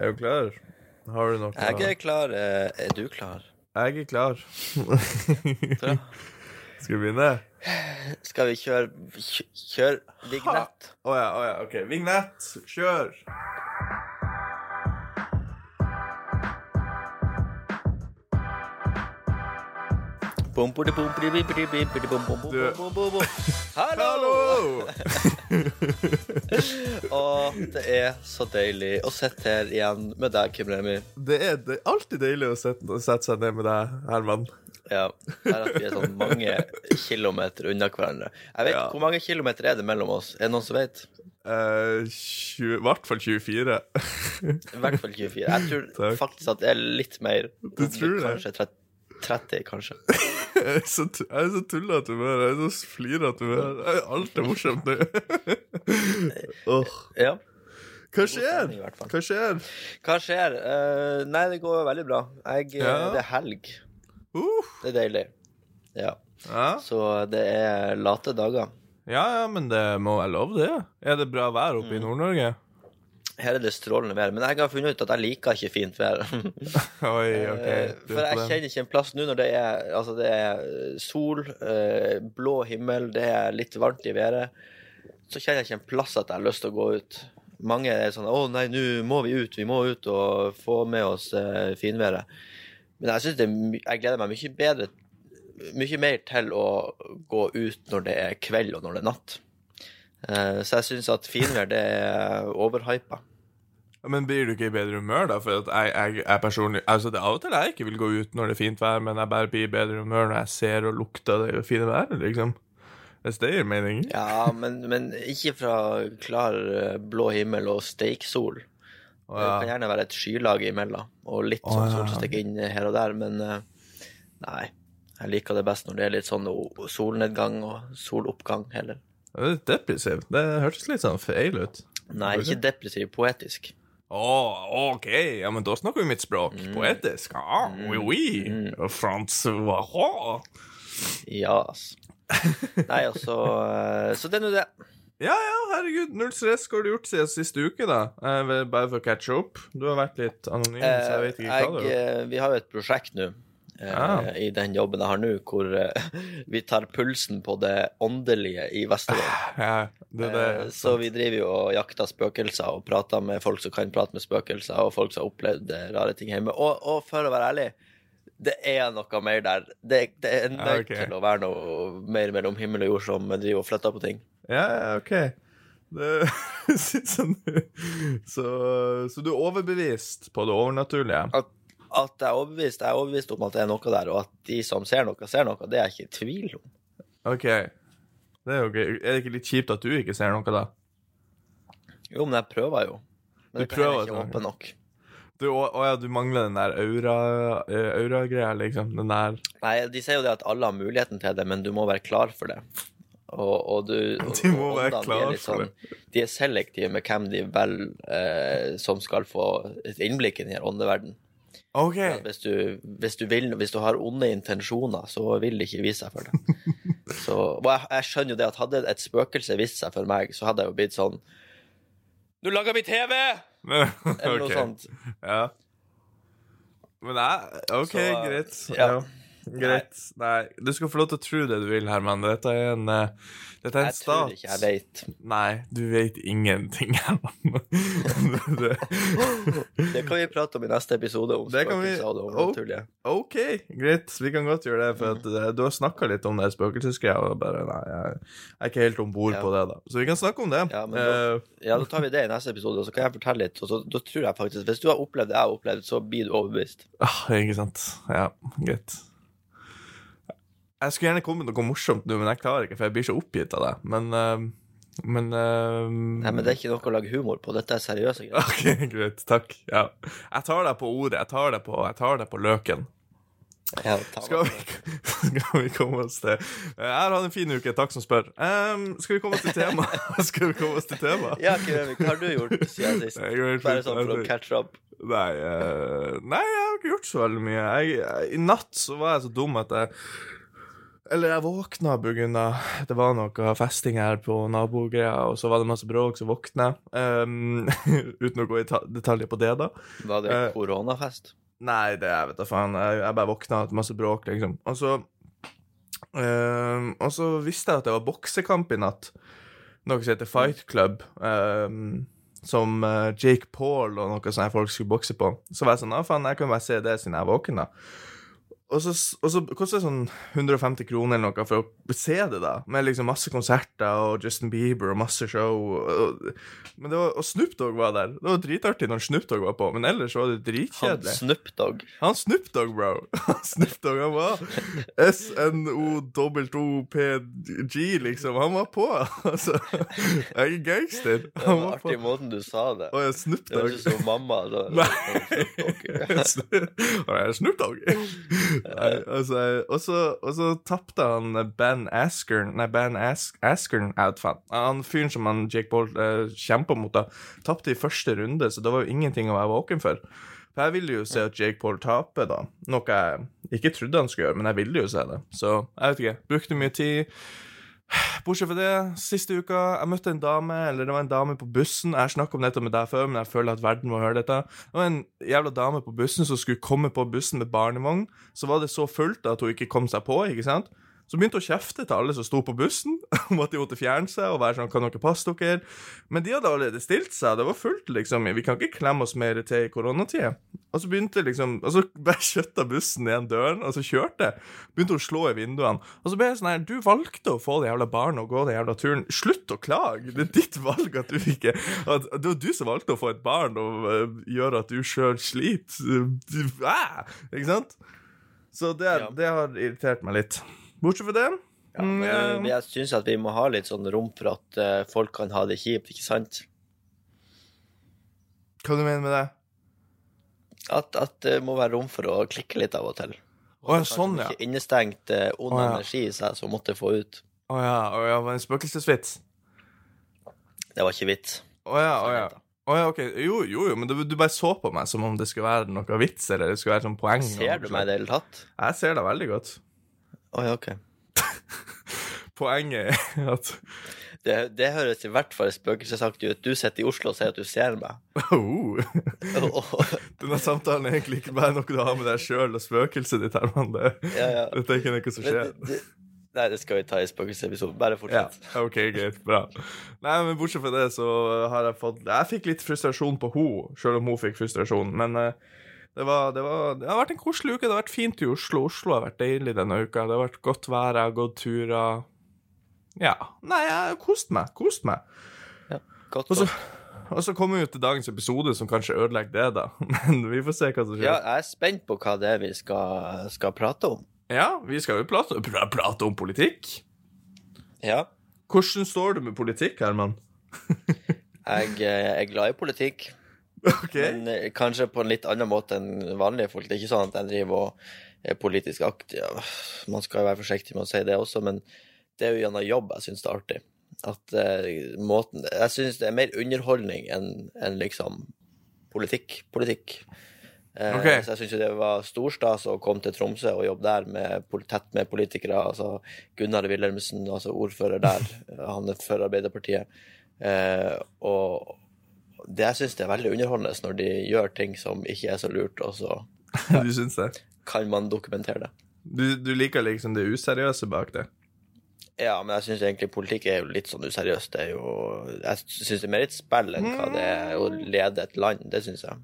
Er du klar? Har du noe Jeg er klar. eh, Er du klar? Jeg er klar. Bra. Skal vi begynne? Skal vi kjøre kjø- Kjør vignett? Å ja, oh ja. OK. Vignett. Kjør. Hallo! Hallo! Og det er så deilig å sitte her igjen med deg, Kim Remi. Det er, er alltid deilig å sette, sette seg ned med deg, Herman. Ja, her at vi er sånn mange kilometer unna hverandre. Jeg vet, Ja. Hvor mange kilometer er det mellom oss? Er det noen som vet? I uh, I hvert fall 24. I hvert fall 24. Jeg tror Takk. faktisk at det er litt mer. Du tror det? Kanskje 30, 30 kanskje. Jeg er så, jeg er så tullete humør. Jeg er så flirete humør. Alt er morsomt nå. Åh. Ja. Hva skjer? i. Hva skjer? Hva skjer? Uh, nei, det går veldig bra. Jeg, eh, Ja. Det er helg. Uh, Det er deilig. Ja. ja. Så det er late dager. ja, ja, men det må være lov, det. Er det bra vær oppe i Mm. Nord-Norge? Her er det strålende vær. Men jeg har funnet ut at jeg liker ikke fint vær. Oi. Eh, For er jeg kjenner ikke en plass nå når det er, altså det er sol, eh, blå himmel, det er litt varmt i været. Så kjenner jeg ikke en plass at jeg har lyst til å gå ut. Mange er sånn 'Å nei, nå må vi ut. Vi må ut og få med oss eh, finværet'. Men jeg synes det jeg gleder meg mye bedre Mye mer til å gå ut når det er kveld og når det er natt. Eh, så jeg syns at finvær det er overhypa. Men blir du ikke i bedre humør, da? For jeg, jeg, jeg personlig Altså, det er av og til jeg ikke vil gå ut når det er fint vær, men jeg bare blir i bedre humør når jeg ser og lukter det fine været, liksom. Hvis det gir mening. Ja, men, men ikke fra klar eh, blå himmel og steiksol. Å, Det kan gjerne være et skylag imellom, og litt sånn sånn ja. sol som stikker inn her og der, men eh, nei. Jeg liker det best når det er litt sånn solnedgang og soloppgang heller. Depressivt. Det hørtes litt sånn feil ut. Nei, ikke depressiv, poetisk. Å, OK. Ja, men da snakker vi mitt språk. Mm. Poetisk. Ah, oui, oui. Francois. Ja, ass. Nei, altså eh, Så det er nå det. Ja, ja, herregud. Null stress. Hva har du gjort siden siste uke, da? Eh, bare for å catche up. Du har vært litt anonym, så jeg vet ikke hva du det er. eh, vi har jo et prosjekt nå. Eh, Ja. I den jobben jeg har nå, hvor eh, vi tar pulsen på det åndelige i Vesterålen. Ja, det, det, Eh, Så vi driver jo og jakter spøkelser og prater med folk som kan prate med spøkelser, og folk som har opplevd eh, rare ting hjemme. Og, og for å være ærlig, det er noe mer der. Det, det er nødt ah, okay. til å være noe mer mellom himmel og jord som driver og flytter på ting. Ja, ja, OK. Det så, så, så du er overbevist på det overnaturlige? At, at jeg er overbevist jeg er overbevist om at det er noe der, og at de som ser noe, ser noe, det er jeg ikke i tvil om. OK. Det er jo gøy. Er det ikke litt kjipt at du ikke ser noe, da? Jo, men jeg prøver jo. Men Du prøver, ikke åpen nok. Du, å, å ja, du mangler den der aura-greia, aura-greia, liksom. Den der Nei, de sier jo det at alle har muligheten til det, men du må være klar for det. Og, og du og, De må og være de klar for sånn, De er selektive med hvem de vel eh, som skal få et innblikk i den her åndeverden. OK. Ja, Hvis du, hvis, du vil, hvis du har onde intensjoner, så vil det ikke vise seg for deg. Så, jeg, jeg skjønner jo det at hadde et spøkelse vist seg for meg, så hadde jeg jo blitt sånn Nå lager vi TV! Eller Eller noe sånt. Ja. Men jeg OK, Så, greit. ja. Ja. Greit. Nei, du skal få lov til å tro det du vil, Herman. Dette er en uh, Dette er en Jeg tror ikke jeg vet. Nei, du vet ingenting, Herman. det, Det kan vi prate om i neste episode, om spøkelser og overnaturlige. OK, greit. Vi kan godt gjøre det. For at, uh, du har snakka litt om det spøkelsesgreia, og bare Nei, jeg, jeg er ikke helt om bord Ja. på det, da. Så vi kan snakke om det. Ja, men da- Eh, Ja, da tar vi det i neste episode, og så kan jeg fortelle litt. Og så, da tror jeg faktisk, Hvis du har opplevd det jeg har opplevd, så blir du overbevist. ah, ikke sant. Ja, greit. Jeg skulle gjerne komme med noe morsomt nå, men jeg klarer ikke, for jeg blir så oppgitt av det. Men uh, Men uh, Nei, men det er ikke noe å lage humor på. Dette er seriøse greier. OK, greit. Takk. Ja. Jeg tar deg på ordet. Jeg tar deg på, jeg tar deg på løken. Ja, Skal vi, skal vi komme oss til Jeg har hatt en fin uke, takk som spør. Um, skal vi komme oss til tema? skal vi komme oss til tema? Ja, Kevin, hva har du gjort siden sist? Bare sånn for å catch up. Nei, uh, nei, jeg har ikke gjort så veldig mye. Jeg, I natt så var jeg så dum at jeg Eller jeg våkna pga. det var noe festing her på nabogreia, og så var det masse bråk, så våkna jeg. Um, uten å gå i detaljer på det, da. Var det Eh, koronafest? Nei, det jeg vet da faen. Jeg, jeg bare våkna til masse bråk, liksom. Og så um, Og så visste jeg at det var boksekamp i natt. Noe som heter Fight Club. Um, som eh, Jake Paul og noe sånne folk skulle bokse på. Så var jeg sånn Ja, faen, jeg kan bare se det siden jeg er våken, da. Og så, og så koster det sånn 150 kroner eller noe for å se det, da. Med liksom masse konserter og Justin Bieber og masse show. Og, men det var, og Snoop Dogg var der. Det var dritartig når Snoop Dogg var på, men ellers var det Han dritkjedelig. Snoop Dogg. Han Snoop Dogg, bro. Han Snoop Dogg, han var S-N-O-G, liksom. Han var på, altså. Jeg er gangster. Det Han var var på. artig måten du sa det. Å, ja, Snoop Det høres ikke som mamma. Da. Nei. Jeg er Snoop Dogg. Og så, tapte han Ben Askern Nei, Ben As Askern outfan. Han fyren som han Jake Paul uh, kjempa mot, da, tapte i første runde, så det var jo ingenting å være våken for. For jeg ville jo se at Jake Paul taper, da. Noe jeg ikke trodde han skulle gjøre, men jeg ville jo se det. Så jeg vet ikke. Brukte mye tid. Bortsett fra det, siste uka jeg møtte en dame, eller det var en dame på bussen. Jeg snakka om dette med deg før, men jeg føler at verden må høre dette. Det var en jævla dame på bussen som skulle komme på bussen med barnevogn. Så var det så fullt at hun ikke kom seg på, ikke sant? Så begynte hun å kjefte til alle som sto på bussen, om at de måtte fjerne seg og være sånn Kan dere passe dere? Men de hadde allerede stilt seg, det var fullt, liksom. Vi kan ikke klemme oss mer til i koronatida. Og så begynte liksom Og så bare kjøtta bussen igjen døren, og så kjørte. Begynte å slå i vinduene. Og så ble jeg sånn her Du valgte å få det jævla barnet og gå den jævla turen. Slutt å klage! Det er ditt valg at du ikke at Det var du som valgte å få et barn og øh, gjøre at du sjøl sliter. Æ, ikke sant? Så det, Ja. det har irritert meg litt. Bortsett fra det Ja, mm, men jeg syns at vi må ha litt sånn rom for at eh, folk kan ha det kjipt, ikke sant? Hva du mener med det? At, at det må være rom for å klikke litt av og til. Å ja, Kanskje sånn, ja. Ikke innestengt eh, ond ja. energi i seg som måtte få ut. Å ja, å ja, var det en spøkelsesvits? Det var ikke vits. Å ja, å ja. Å ja, ok. Jo, jo, jo, men du, du bare så på meg som om det skulle være noe vits, eller det skulle være sånn poeng. Ser du meg i det hele tatt? Jeg ser deg veldig godt. Å ja, OK. Poenget er at Det, det høres i hvert fall spøkelsesaktig ut. Du sitter i Oslo og sier at du ser meg. oh, Denne samtalen er egentlig ikke bare noe du har med deg sjøl og spøkelset ditt, Herman. Det, ja, ja. dette er ikke noe som skjer. Men det- Nei, det skal vi ta i spøkelsesepisoden. Bare Ja. OK, greit. Bra. Nei, men bortsett fra det, så har jeg fått Jeg fikk litt frustrasjon på henne, sjøl om hun fikk frustrasjon. Men eh, det, var, det, var, det har vært en koselig uke. Det har vært fint i Oslo. Oslo har vært deilig denne uka. Det har vært godt vær, jeg har gått turer. Ja. Nei, jeg har kost meg. Kost meg. Godt, Og så, og så kommer vi til dagens episode, som kanskje ødelegger det, da. Men vi får se hva som skjer. Ja, jeg er spent på hva det er vi skal, skal prate om. Ja, vi skal jo prate, pra- prate om politikk. Ja. Hvordan står du med politikk, Herman? Jeg jeg er glad i politikk, OK? men eh, kanskje på en litt annen måte enn vanlige folk. Det er ikke sånn at jeg driver og er politisk aktiv. Man skal jo være forsiktig med å si det også, men det er jo gjennom jobb jeg syns det er artig. At uh, måten Jeg syns det er mer underholdning enn en liksom politikk. Politikk. Uh, okay. Så jeg syns jo det var storstas å komme til Tromsø og jobbe der med, tett med politikere. Altså Gunnar Wilhelmsen, altså ordfører der. Han er for Arbeiderpartiet. Uh, og det jeg syns er veldig underholdende når de gjør ting som ikke er så lurt, og så Du syns det? kan man dokumentere det. Du, du liker liksom det useriøse bak det? Ja, men jeg syns egentlig politikk er jo litt sånn useriøst. Det er jo Jeg syns det er mer et spill enn hva det er å lede et land. Det syns jeg.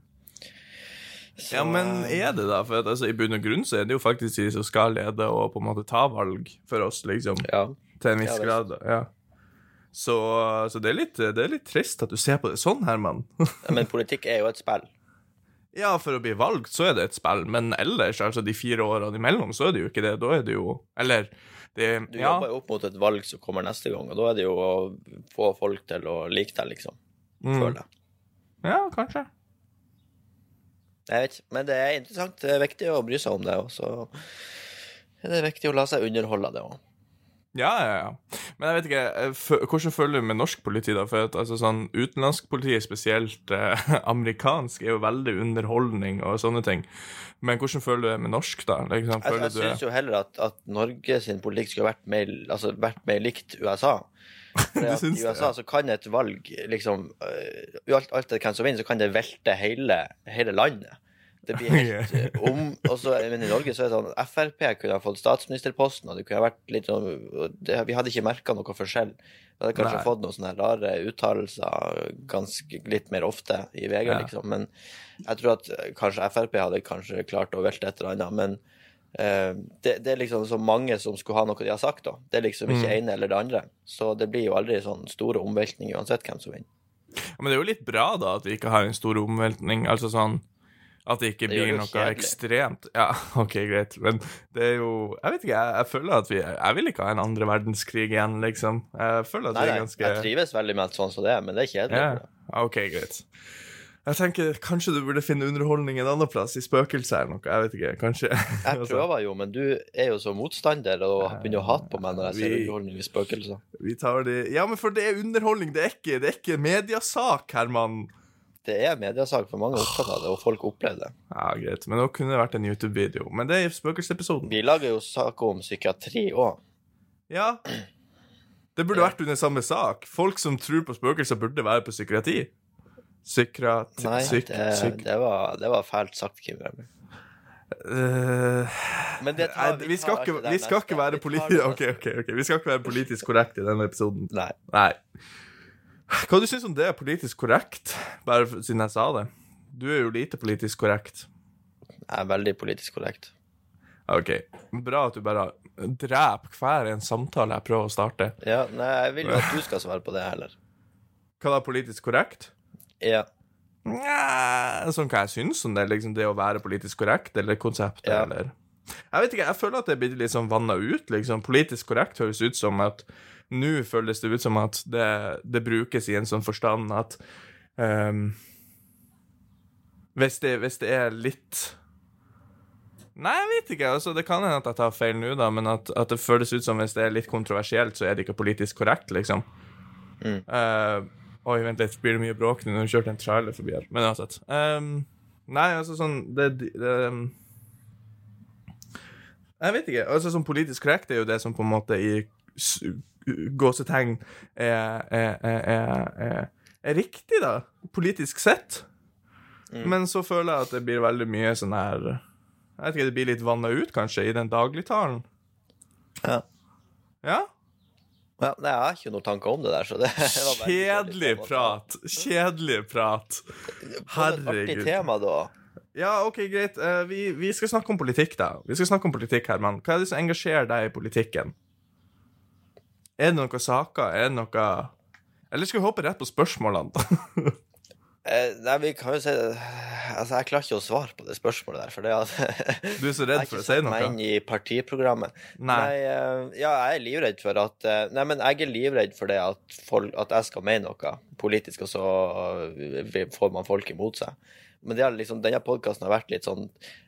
Så- Ja, men er det da? For at, altså, i bunn og grunn så er det jo faktisk de som skal lede og på en måte ta valg for oss, liksom. Ja. Til en viss Ja, grad. Ja. Så, så det, er litt, det er litt trist at du ser på det sånn, Herman. Men politikk er jo et spill. ja, for å bli valgt, så er det et spill, men ellers, altså de fire årene imellom, så er det jo ikke det. Da er det jo Eller det Du Ja. jobber jo opp mot et valg som kommer neste gang, og da er det jo å få folk til å like deg, liksom. Mm. Føler jeg. Ja, kanskje. Jeg vet ikke, men det er interessant. Det er viktig å bry seg om det, og så er det viktig å la seg underholde av det òg. Ja, ja, ja. Men jeg vet ikke, eh, hvordan føler du med norsk politi, da? For at altså sånn utenlandsk politi, spesielt eh, amerikansk, er jo veldig underholdning og sånne ting. Men hvordan føler du det med norsk, da? Liksom, Jeg, jeg syns jo heller at, at Norge sin politikk skulle vært mer, altså, vært mer likt USA. For at I USA ja. så kan et valg liksom uh, Alt, det hvem som vinner, så kan det velte hele, hele landet. Det blir helt øh, om og så, Men i Norge så er det sånn Frp kunne ha fått statsministerposten, og det kunne ha vært litt sånn det, Vi hadde ikke merka noe forskjell. Vi hadde kanskje Nei. fått noen sånne rare uttalelser ganske litt mer ofte i VG, Ja. liksom. Men jeg tror at øh, kanskje Frp hadde kanskje klart å velte et eller annet. Men Eh, det, det er liksom så mange som skulle ha noe de har sagt, da. Det er liksom ikke Mm. ene eller det andre. Så det blir jo aldri sånn store omveltninger uansett hvem som vinner. Ja, Men det er jo litt bra, da, at vi ikke har en stor omveltning. Altså sånn At det ikke Det blir det noe kjedelig. ekstremt. Ja, OK, greit. Men det er jo Jeg vet ikke, jeg, jeg føler at vi Jeg vil ikke ha en andre verdenskrig igjen, liksom. Jeg føler at Nei, det er ganske Nei, jeg trives veldig med alt sånn som det er, men det er kjedelig. Ja, OK, greit. Jeg tenker kanskje du burde finne underholdning en annen plass, i spøkelser eller noe. Jeg vet ikke, kanskje. Jeg prøver jo, men du er jo så motstander og begynner å hate på meg når jeg ser Vi- underholdning i spøkelser. Vi tar det Ja, men for det er underholdning, det er ikke, det er ikke mediasak, Herman. Det er mediasak, for mange er opptatt av det, og folk opplever det. Ja, greit. Men nå kunne det vært en YouTube-video. Men det er i spøkelsesepisoden. Vi lager jo saker om psykiatri òg. Ja. Det burde vært under samme sak. Folk som tror på spøkelser, burde være på psykiatri. Psykiatri Nei, psyk, det, psyk, det, var, det var fælt sagt, Kim Remi. Uh, Men det tar- vi vi skal tar ikke, vi skal ikke være Vi tar politi... okay. Ok, ok, ok. Vi skal ikke være politisk korrekt i denne episoden. Nei. Nei. Hva du syns om det er politisk korrekt? Bare siden jeg sa det. Du er jo lite politisk korrekt. Jeg er veldig politisk korrekt. OK. Bra at du bare dreper hver en samtale jeg prøver å starte. Ja, nei, jeg vil jo at du skal svare på det heller. Hva da, politisk korrekt? Ja. Nja Sånn hva jeg syns om det, liksom det å være politisk korrekt, eller konseptet, Ja. eller Jeg vet ikke, jeg føler at det blir litt sånn vanna ut, liksom. Politisk korrekt høres ut som at Nå føles det ut som at det, det brukes i en sånn forstand at ehm, hvis, det, hvis det er litt Nei, jeg vet ikke. altså Det kan hende at jeg tar feil nå, da, men at, at det føles ut som hvis det er litt kontroversielt, så er det ikke politisk korrekt, liksom. Mm. Uh, oi, vent litt, blir det mye bråk nå vi kjørte en trailer forbi her? Men uansett. Um, nei, altså sånn det, det ehm, Jeg vet ikke. altså sånn Politisk korrekt er jo det som på en måte i gåsetegn er, er, er, er riktig, da. Politisk sett. Mm. Men så føler jeg at det blir veldig mye sånn her Jeg vet ikke, det blir litt vanna ut, kanskje, i den dagligtalen. Ja. Ja? ja. Nei, jeg har ikke noen tanker om det der, så det Kjedelig prat. Kjedelig prat. Herregud. Artig tema, da. Ja, OK, greit. Eh, vi, vi skal snakke om politikk, da. Vi skal snakke om politikk, Herman. Hva er det som engasjerer deg i politikken? Er det noen saker? Er det noe Eller skal vi hoppe rett på spørsmålene? Eh, nei, vi kan jo si Altså, jeg klarer ikke å svare på det spørsmålet der, for det at Du er så Jeg redd for ikke å si satt meg inn noe? i partiprogrammet. Nei. eh, ja, jeg er livredd for at eh, Nei, men jeg er livredd for det at, folk, at jeg skal mene noe politisk, og så eh, får man folk imot seg. Men det liksom, denne podkasten har vært litt sånn,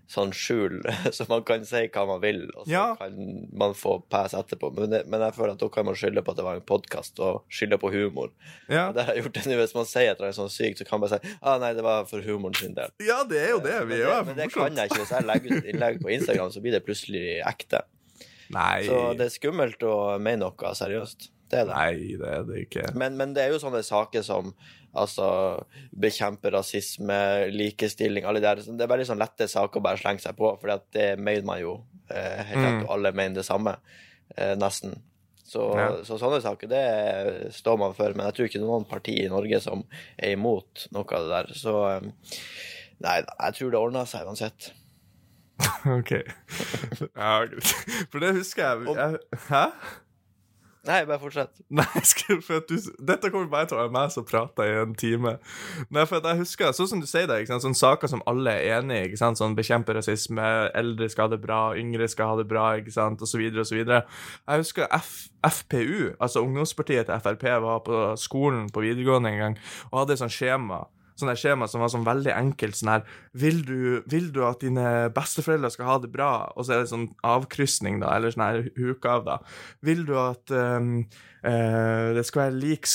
sånn skjul, så man kan si hva man vil, og så Ja. kan man få pass etterpå. Men, det, men jeg føler at da kan man skylde på at det var en podkast, og skylde på humor. Ja. Og det har jeg gjort det nå. Hvis man sier at det er sånn sykt, så kan man bare si ah, nei, det var for humoren sin del. ja, det er jo det. Vi Men det, men det kan jeg ikke. Hvis jeg legger ut innlegg på Instagram, så blir det plutselig ekte. Nei. Så det er skummelt å mene noe seriøst. Det er det. Nei, det er det ikke. Men, men det er jo sånne saker som altså bekjempe rasisme, likestilling, alle de der. Det er veldig sånn lette saker å bare slenge seg på, for det mener man jo eh, helt rett, Mm. og alle mener det samme. Eh, nesten. Så, Ja. så sånne saker, det står man for. Men jeg tror ikke det er noen parti i Norge som er imot noe av det der. Så eh, nei, jeg tror det ordner seg uansett. OK. Ja. For det husker jeg, jeg Hæ? Nei, bare fortsett. Nei, for du, dette kommer bare til å være meg som prater i en time. Nei, for jeg husker, sånn som du sier det, sånne saker som alle er enig i, sånn bekjempe rasisme, eldre skal ha det bra, yngre skal ha det bra, ikke sant, og så videre og så videre. Jeg husker F, FPU, altså ungdomspartiet til FRP, var på skolen på videregående en gang, og hadde et sånt skjema, sånn der skjema som var sånn veldig enkelt sånn her vil du, vil du at dine besteforeldre skal ha det bra? Og så er det sånn avkrysning, da, eller sånn her huke av, da. Vil du at um, uh, det skal være lik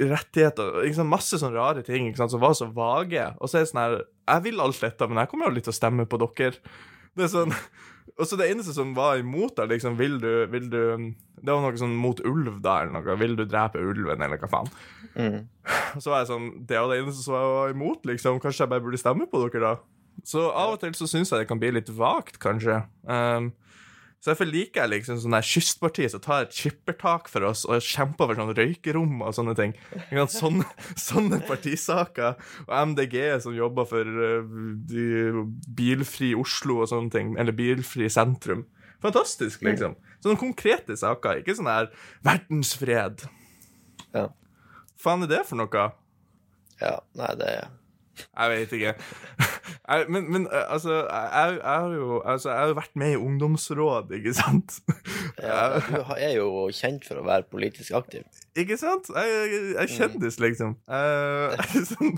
rettigheter ikke sant? Masse sånne rare ting ikke sant? som var så vage. Og så er det sånn her Jeg vil alt dette, men jeg kommer jo litt til å stemme på dere. Det er sånn Og så det eneste som var imot deg, liksom, vil du, vil du Det var noe sånn mot ulv, da, eller noe. Vil du drepe ulven, eller hva faen? Mm. Så var jeg sånn Det var det eneste som var imot, liksom. Kanskje jeg bare burde stemme på dere, da? Så av og til så syns jeg det kan bli litt vagt, kanskje. Um, så derfor liker jeg liksom sånne kystpartier kystparti som tar et skippertak for oss og kjemper for sånn røykerom og sånne ting. Sånne, sånne partisaker. Og MDG som jobber for uh, bilfri Oslo og sånne ting. Eller bilfri sentrum. Fantastisk, liksom. Sånne konkrete saker. Ikke sånn her verdensfred. Ja. Faen er det for noe? ja. Nei, det Jeg vet ikke. Jeg, men, men eh, altså, jeg, jeg har jo altså, jeg har jo vært med i ungdomsråd, ikke sant? ja, Du er jo kjent for å være politisk aktiv. Ikke sant? Jeg, jeg, jeg kjendis, liksom. Eh, sånn,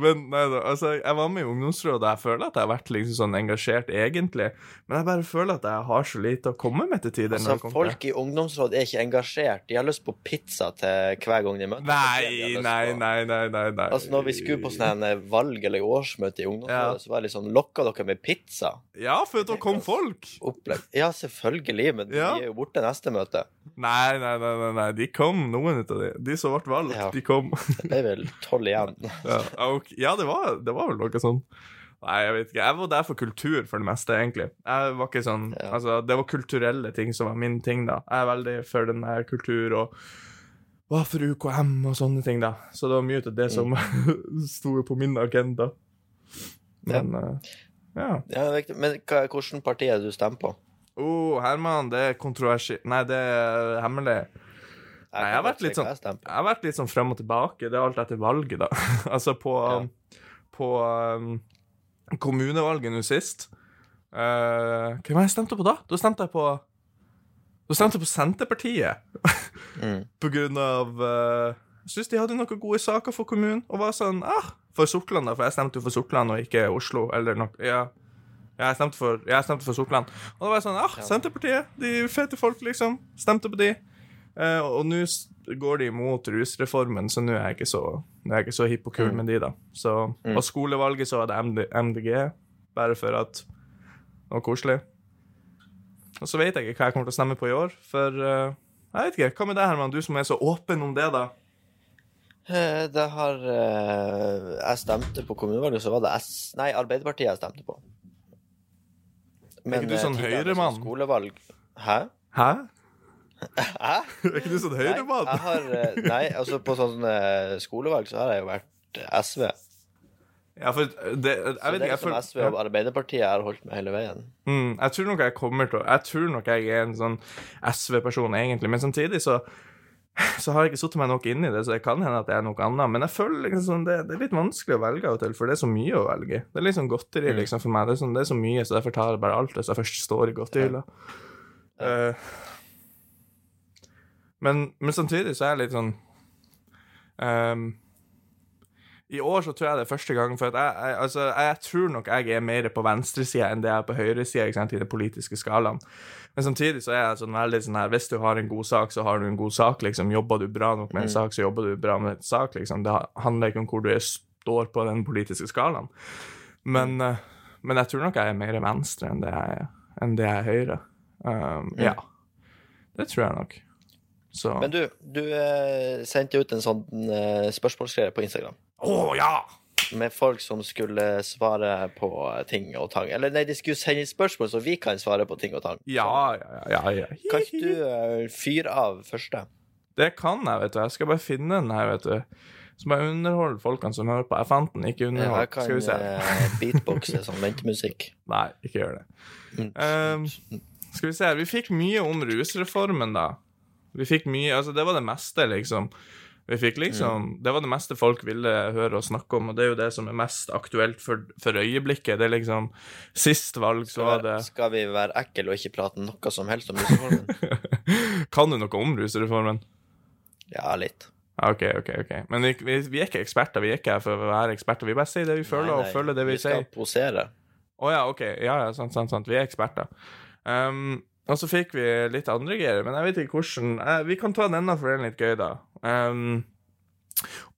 men nei da, altså, jeg var med i ungdomsrådet, jeg føler at jeg har vært liksom sånn engasjert egentlig. Men jeg bare føler at jeg har så lite å komme med til tider. Altså, folk til- i ungdomsråd er ikke engasjert. De har lyst på pizza til hver gang de møtes. Nei, nei, nei, nei, nei, nei. Altså, når vi skulle på sånn her valg eller årsmøte i ungdomsrådet, Ja. så var det liksom Lokka dere med pizza? Ja, for da kom folk. Opplegg. Ja, selvfølgelig, men Ja. de er jo borte neste møte. Nei, nei, nei, nei, nei. de kom, noen ut av de. De som ble valgt, Ja. de kom. Det ble vel tolv igjen. Ja, okay. ja det, var, det var vel noe sånn. Nei, jeg vet ikke. Jeg var der for kultur for det meste, egentlig. Jeg var ikke sånn, Ja. altså, Det var kulturelle ting som var min ting, da. Jeg er veldig for den der kultur og hva for UKM og sånne ting, da. Så det var mye av det som sto på min agenda. Men eh, ja. Ja, det er viktig. Men hva, hvilket parti er det du stemmer på? Oh, Herman, det er kontroversi... Nei, det er hemmelig. Nei, jeg har vært litt sånn Jeg har vært litt sånn frem og tilbake. Det er alt etter valget, da. altså på, Ja. på um, kommunevalget nå sist uh, Hvem var jeg stemte på da? Da stemte jeg på Da stemte jeg på Senterpartiet. Mm. på grunn av uh, Jeg syns de hadde noen gode saker for kommunen, og var sånn ah, For Sortland, da, for jeg stemte jo for Sortland og ikke Oslo, eller noe. Ja, Jeg stemte for, jeg stemte for Sortland. Og da var jeg sånn ah, Senterpartiet, de fete folk, liksom. Stemte på de. Eh, og nå går de imot rusreformen, så nå er jeg ikke så, er jeg ikke så hipp og kul med de, da. Så, Og skolevalget så var det MD, MDG, bare for at var koselig. Og så vet jeg ikke hva jeg kommer til å stemme på i år, for uh, jeg vet ikke. Hva med deg, Herman? Du som er så åpen om det, da. Eh, Det har uh, Jeg stemte på kommunevalget, så var det S... Nei, Arbeiderpartiet jeg stemte på. ikke du sånn Høyre-mann? sånn Skolevalg Hæ? Hæ? Hæ? Er ikke du sånn Nei, høyremann? har, eh, nei, altså på sånn eh, skolevalg så har jeg jo vært eh, SV. Ja, for det, jeg Så vet det er jeg liksom SV og Arbeiderpartiet har holdt med hele veien. Mm, jeg tror nok jeg kommer til Jeg tror nok jeg er en sånn SV-person, egentlig. Men samtidig så så har jeg ikke satt meg nok inn i det, så det kan hende at det er noe annet. Men jeg føler liksom sånn, det, det er litt vanskelig å velge av og til, for det er så mye å velge. Det er sånn godteri liksom for meg. Det er, sånn, det er så mye, så derfor tar jeg bare alt hvis jeg først står i godterihylla. Eh, men, men samtidig så er jeg litt sånn um, I år så tror jeg det er første gang For at jeg, jeg, altså, jeg tror nok jeg er mer på venstresida enn det jeg er på høyresida i den politiske skalaen. Men samtidig så er jeg sånn veldig sånn her Hvis du har en god sak, så har du en god sak, liksom. Jobber du bra nok med en sak, så jobber du bra med en sak, liksom. Det handler ikke om hvor du er, står på den politiske skalaen. Men, uh, men jeg tror nok jeg er mer venstre enn det jeg enn det jeg er høyre. Um, Ja. Det tror jeg nok. Så Men du, du eh, sendte ut en sånn eh, spørsmålsgreie på Instagram. Å ja! Med folk som skulle svare på ting og tang. Eller nei, de skulle sende inn spørsmål, så vi kan svare på ting og tang. Ja, ja, ja. ja. Kan ikke du eh, fyre av første? Det kan jeg, vet du. Jeg skal bare finne den her, vet du. Så bare underholde folkene som hører på. Jeg fant den, ikke jeg underhold. kan Skal vi se. eh, beatboxe som ventemusikk. Nei, ikke gjør det. Um, skal vi se. Vi fikk mye om rusreformen, da. Vi fikk mye Altså, det var det meste, liksom. Vi fikk liksom ja. Det var det meste folk ville høre og snakke om, og det er jo det som er mest aktuelt for, for øyeblikket. Det er liksom Sist valg så var det Skal vi være ekle og ikke prate noe som helst om rusreformen? Kan du noe om rusreformen? Ja, litt. OK, OK. ok. Men vi, vi, vi er ikke eksperter. Vi er ikke her for å være eksperter. Vi bare sier det vi føler, Nei, og nei, følger det vi, Vi skal sier. posere. Å ja, OK. Ja, ja, sant, sant, sant. Vi er eksperter. Um, og så fikk vi litt andre greier, men jeg vet ikke hvordan eh, Vi kan ta denne, for den er litt gøy, da. Um,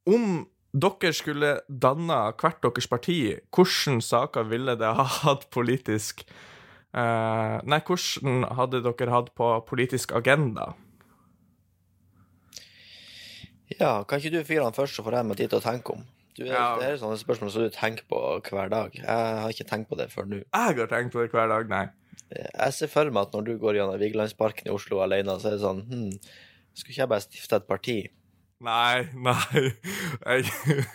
om dere skulle danna hvert deres parti, hvilke saker ville det ha hatt politisk uh, Nei, hvordan hadde dere hatt på politisk agenda? Ja, kan ikke du fyre han først, så får jeg meg tid til å tenke om? Du, Ja. Det er sånne spørsmål som du tenker på hver dag. Jeg har ikke tenkt på det før nå. Jeg har tenkt på det hver dag, nei. Jeg ser for meg at når du går gjennom Vigelandsparken i Oslo alene, så er det sånn hm, Skulle ikke jeg bare stifte et parti? Nei, nei jeg,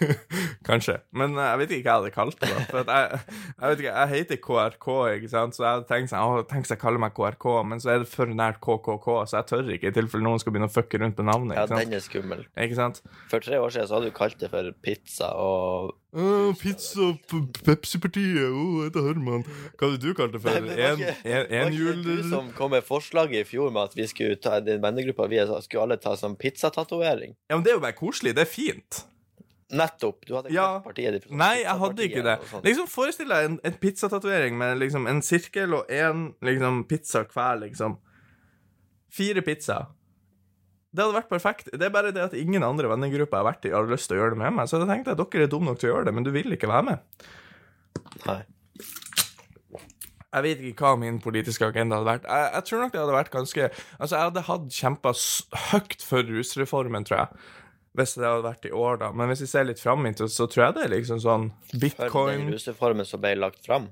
Kanskje. Men eh, jeg vet ikke hva jeg hadde kalt det. da. For jeg, jeg vet ikke, jeg heter KRK, ikke sant? så jeg hadde tenkt sånn, å, tenk jeg kaller meg KRK, men så er det for nært KKK, så jeg tør ikke, i tilfelle noen skal begynne å fucke rundt med navnet. Ja, ikke sant? den er skummel. Ikke sant? For tre år siden så hadde du kalt det for pizza og Uh, pizza, Pepsi-partiet, oh, heter Herman. Hva hadde du kalt det for? Var En, ikke- en, Var en ikke jul... det du som kom med forslaget i fjor med at vi skulle ta den vennegruppa vi er, skulle alle ta sånn pizzatatovering? Ja, men det er jo bare koselig, det er fint. Nettopp. Du hadde Ja. kalt partiet ditt sånn Nei, jeg hadde ikke det. sånn. Liksom, Forestill deg en, en pizzatatovering med liksom en sirkel og én liksom, pizza hver, liksom. Fire pizzaer. Det hadde vært perfekt. Det er bare det at ingen andre vennegrupper jeg har vært i, har lyst til å gjøre det med meg. Så jeg tenkte at dere er dumme nok til å gjøre det, men du vil ikke være med. Nei. Jeg vet ikke hva min politiske agenda hadde vært. Jeg, jeg tror nok det hadde vært ganske Altså, jeg hadde hatt kjempa høyt for rusreformen, tror jeg. Hvis det hadde vært i år, da. Men hvis vi ser litt fram så tror jeg det er liksom sånn bitcoin For den rusreformen som ble lagt fram.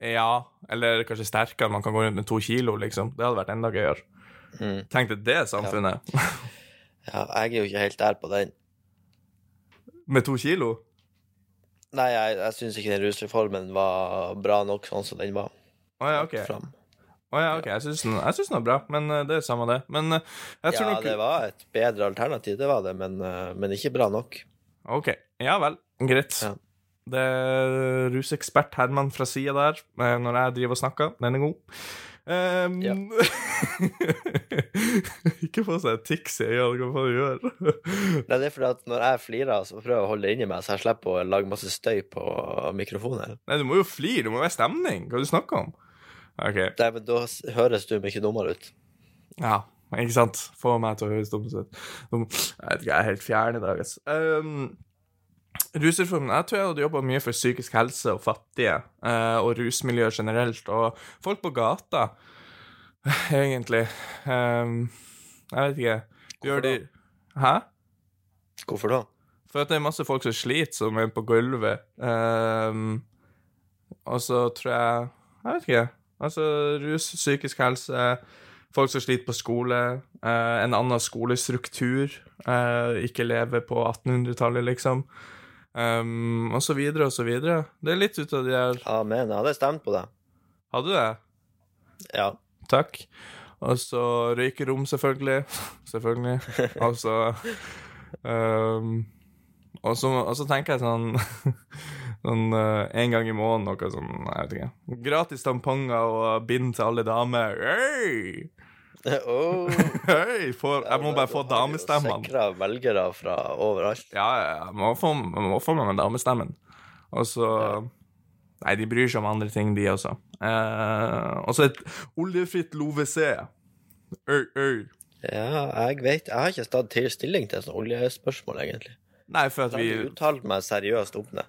Ja, eller kanskje sterkere. Man kan gå rundt med to kilo, liksom. Det hadde vært enda gøyere. Mm. Tenk deg det samfunnet. Ja, jeg er jo ikke helt der på den. med to kilo? Nei, jeg, jeg syns ikke den rusreformen var bra nok sånn som den var Å ja, OK. fram. Å ja, ok, Jeg syns den, den var bra, men eh, det er samme det. Men eh, jeg tror Ja, nok det var et bedre alternativ, det var det, men, eh, men ikke bra nok. OK. Ja vel. Greit. Ja. Det er rusekspert Herman fra sida der, når jeg driver og snakker. Den er god. Um, Ja. ikke få seg tics i øynene, hva faen du gjør Nei, det er fordi at når jeg flirer, så prøver jeg å holde det inni meg, så jeg slipper å lage masse støy på mikrofonen. Nei, du må jo flire, det må være stemning. Hva er det du snakker om? OK. Nei, men da høres du mye dummere ut. Ja, ikke sant? Få meg til å høres dum ut. Jeg vet ikke, jeg er helt fjern i dag, altså. Um, rusreformen Jeg tror jeg hadde jobba mye for psykisk helse og fattige, eh, og rusmiljøet generelt, og folk på gata, egentlig. Um, jeg vet ikke. Gjør de Hæ? Hvorfor da? For at det er masse folk som sliter, som er på gulvet. Um, og så tror jeg Jeg vet ikke. Altså rus, psykisk helse, folk som sliter på skole, eh, en annen skolestruktur, eh, ikke leve på 1800-tallet, liksom. Um, og så videre og så videre. Det er litt ut av de her Amen. Jeg hadde stemt på det. Hadde du det? Ja. Takk. Og så røykerom, selvfølgelig. selvfølgelig. Og så um, og, så tenker jeg sånn Sånn uh, en gang i måneden, noe sånn Jeg vet ikke. Gratis tamponger og bind til alle damer. Hei! oh, Hei! for, Jeg må bare få damestemmen. Sikra velgere fra overalt. Ja, ja, ja. Jeg må få, jeg må få med meg damestemmen. Og så Nei, de bryr seg om andre ting, de også. Eh, og så et oljefritt LoVC. Øy, øy. Ja, jeg vet Jeg har ikke tatt til stilling til sånne oljespørsmål, egentlig. Nei, for at Jeg vi har uttalt meg seriøst om det.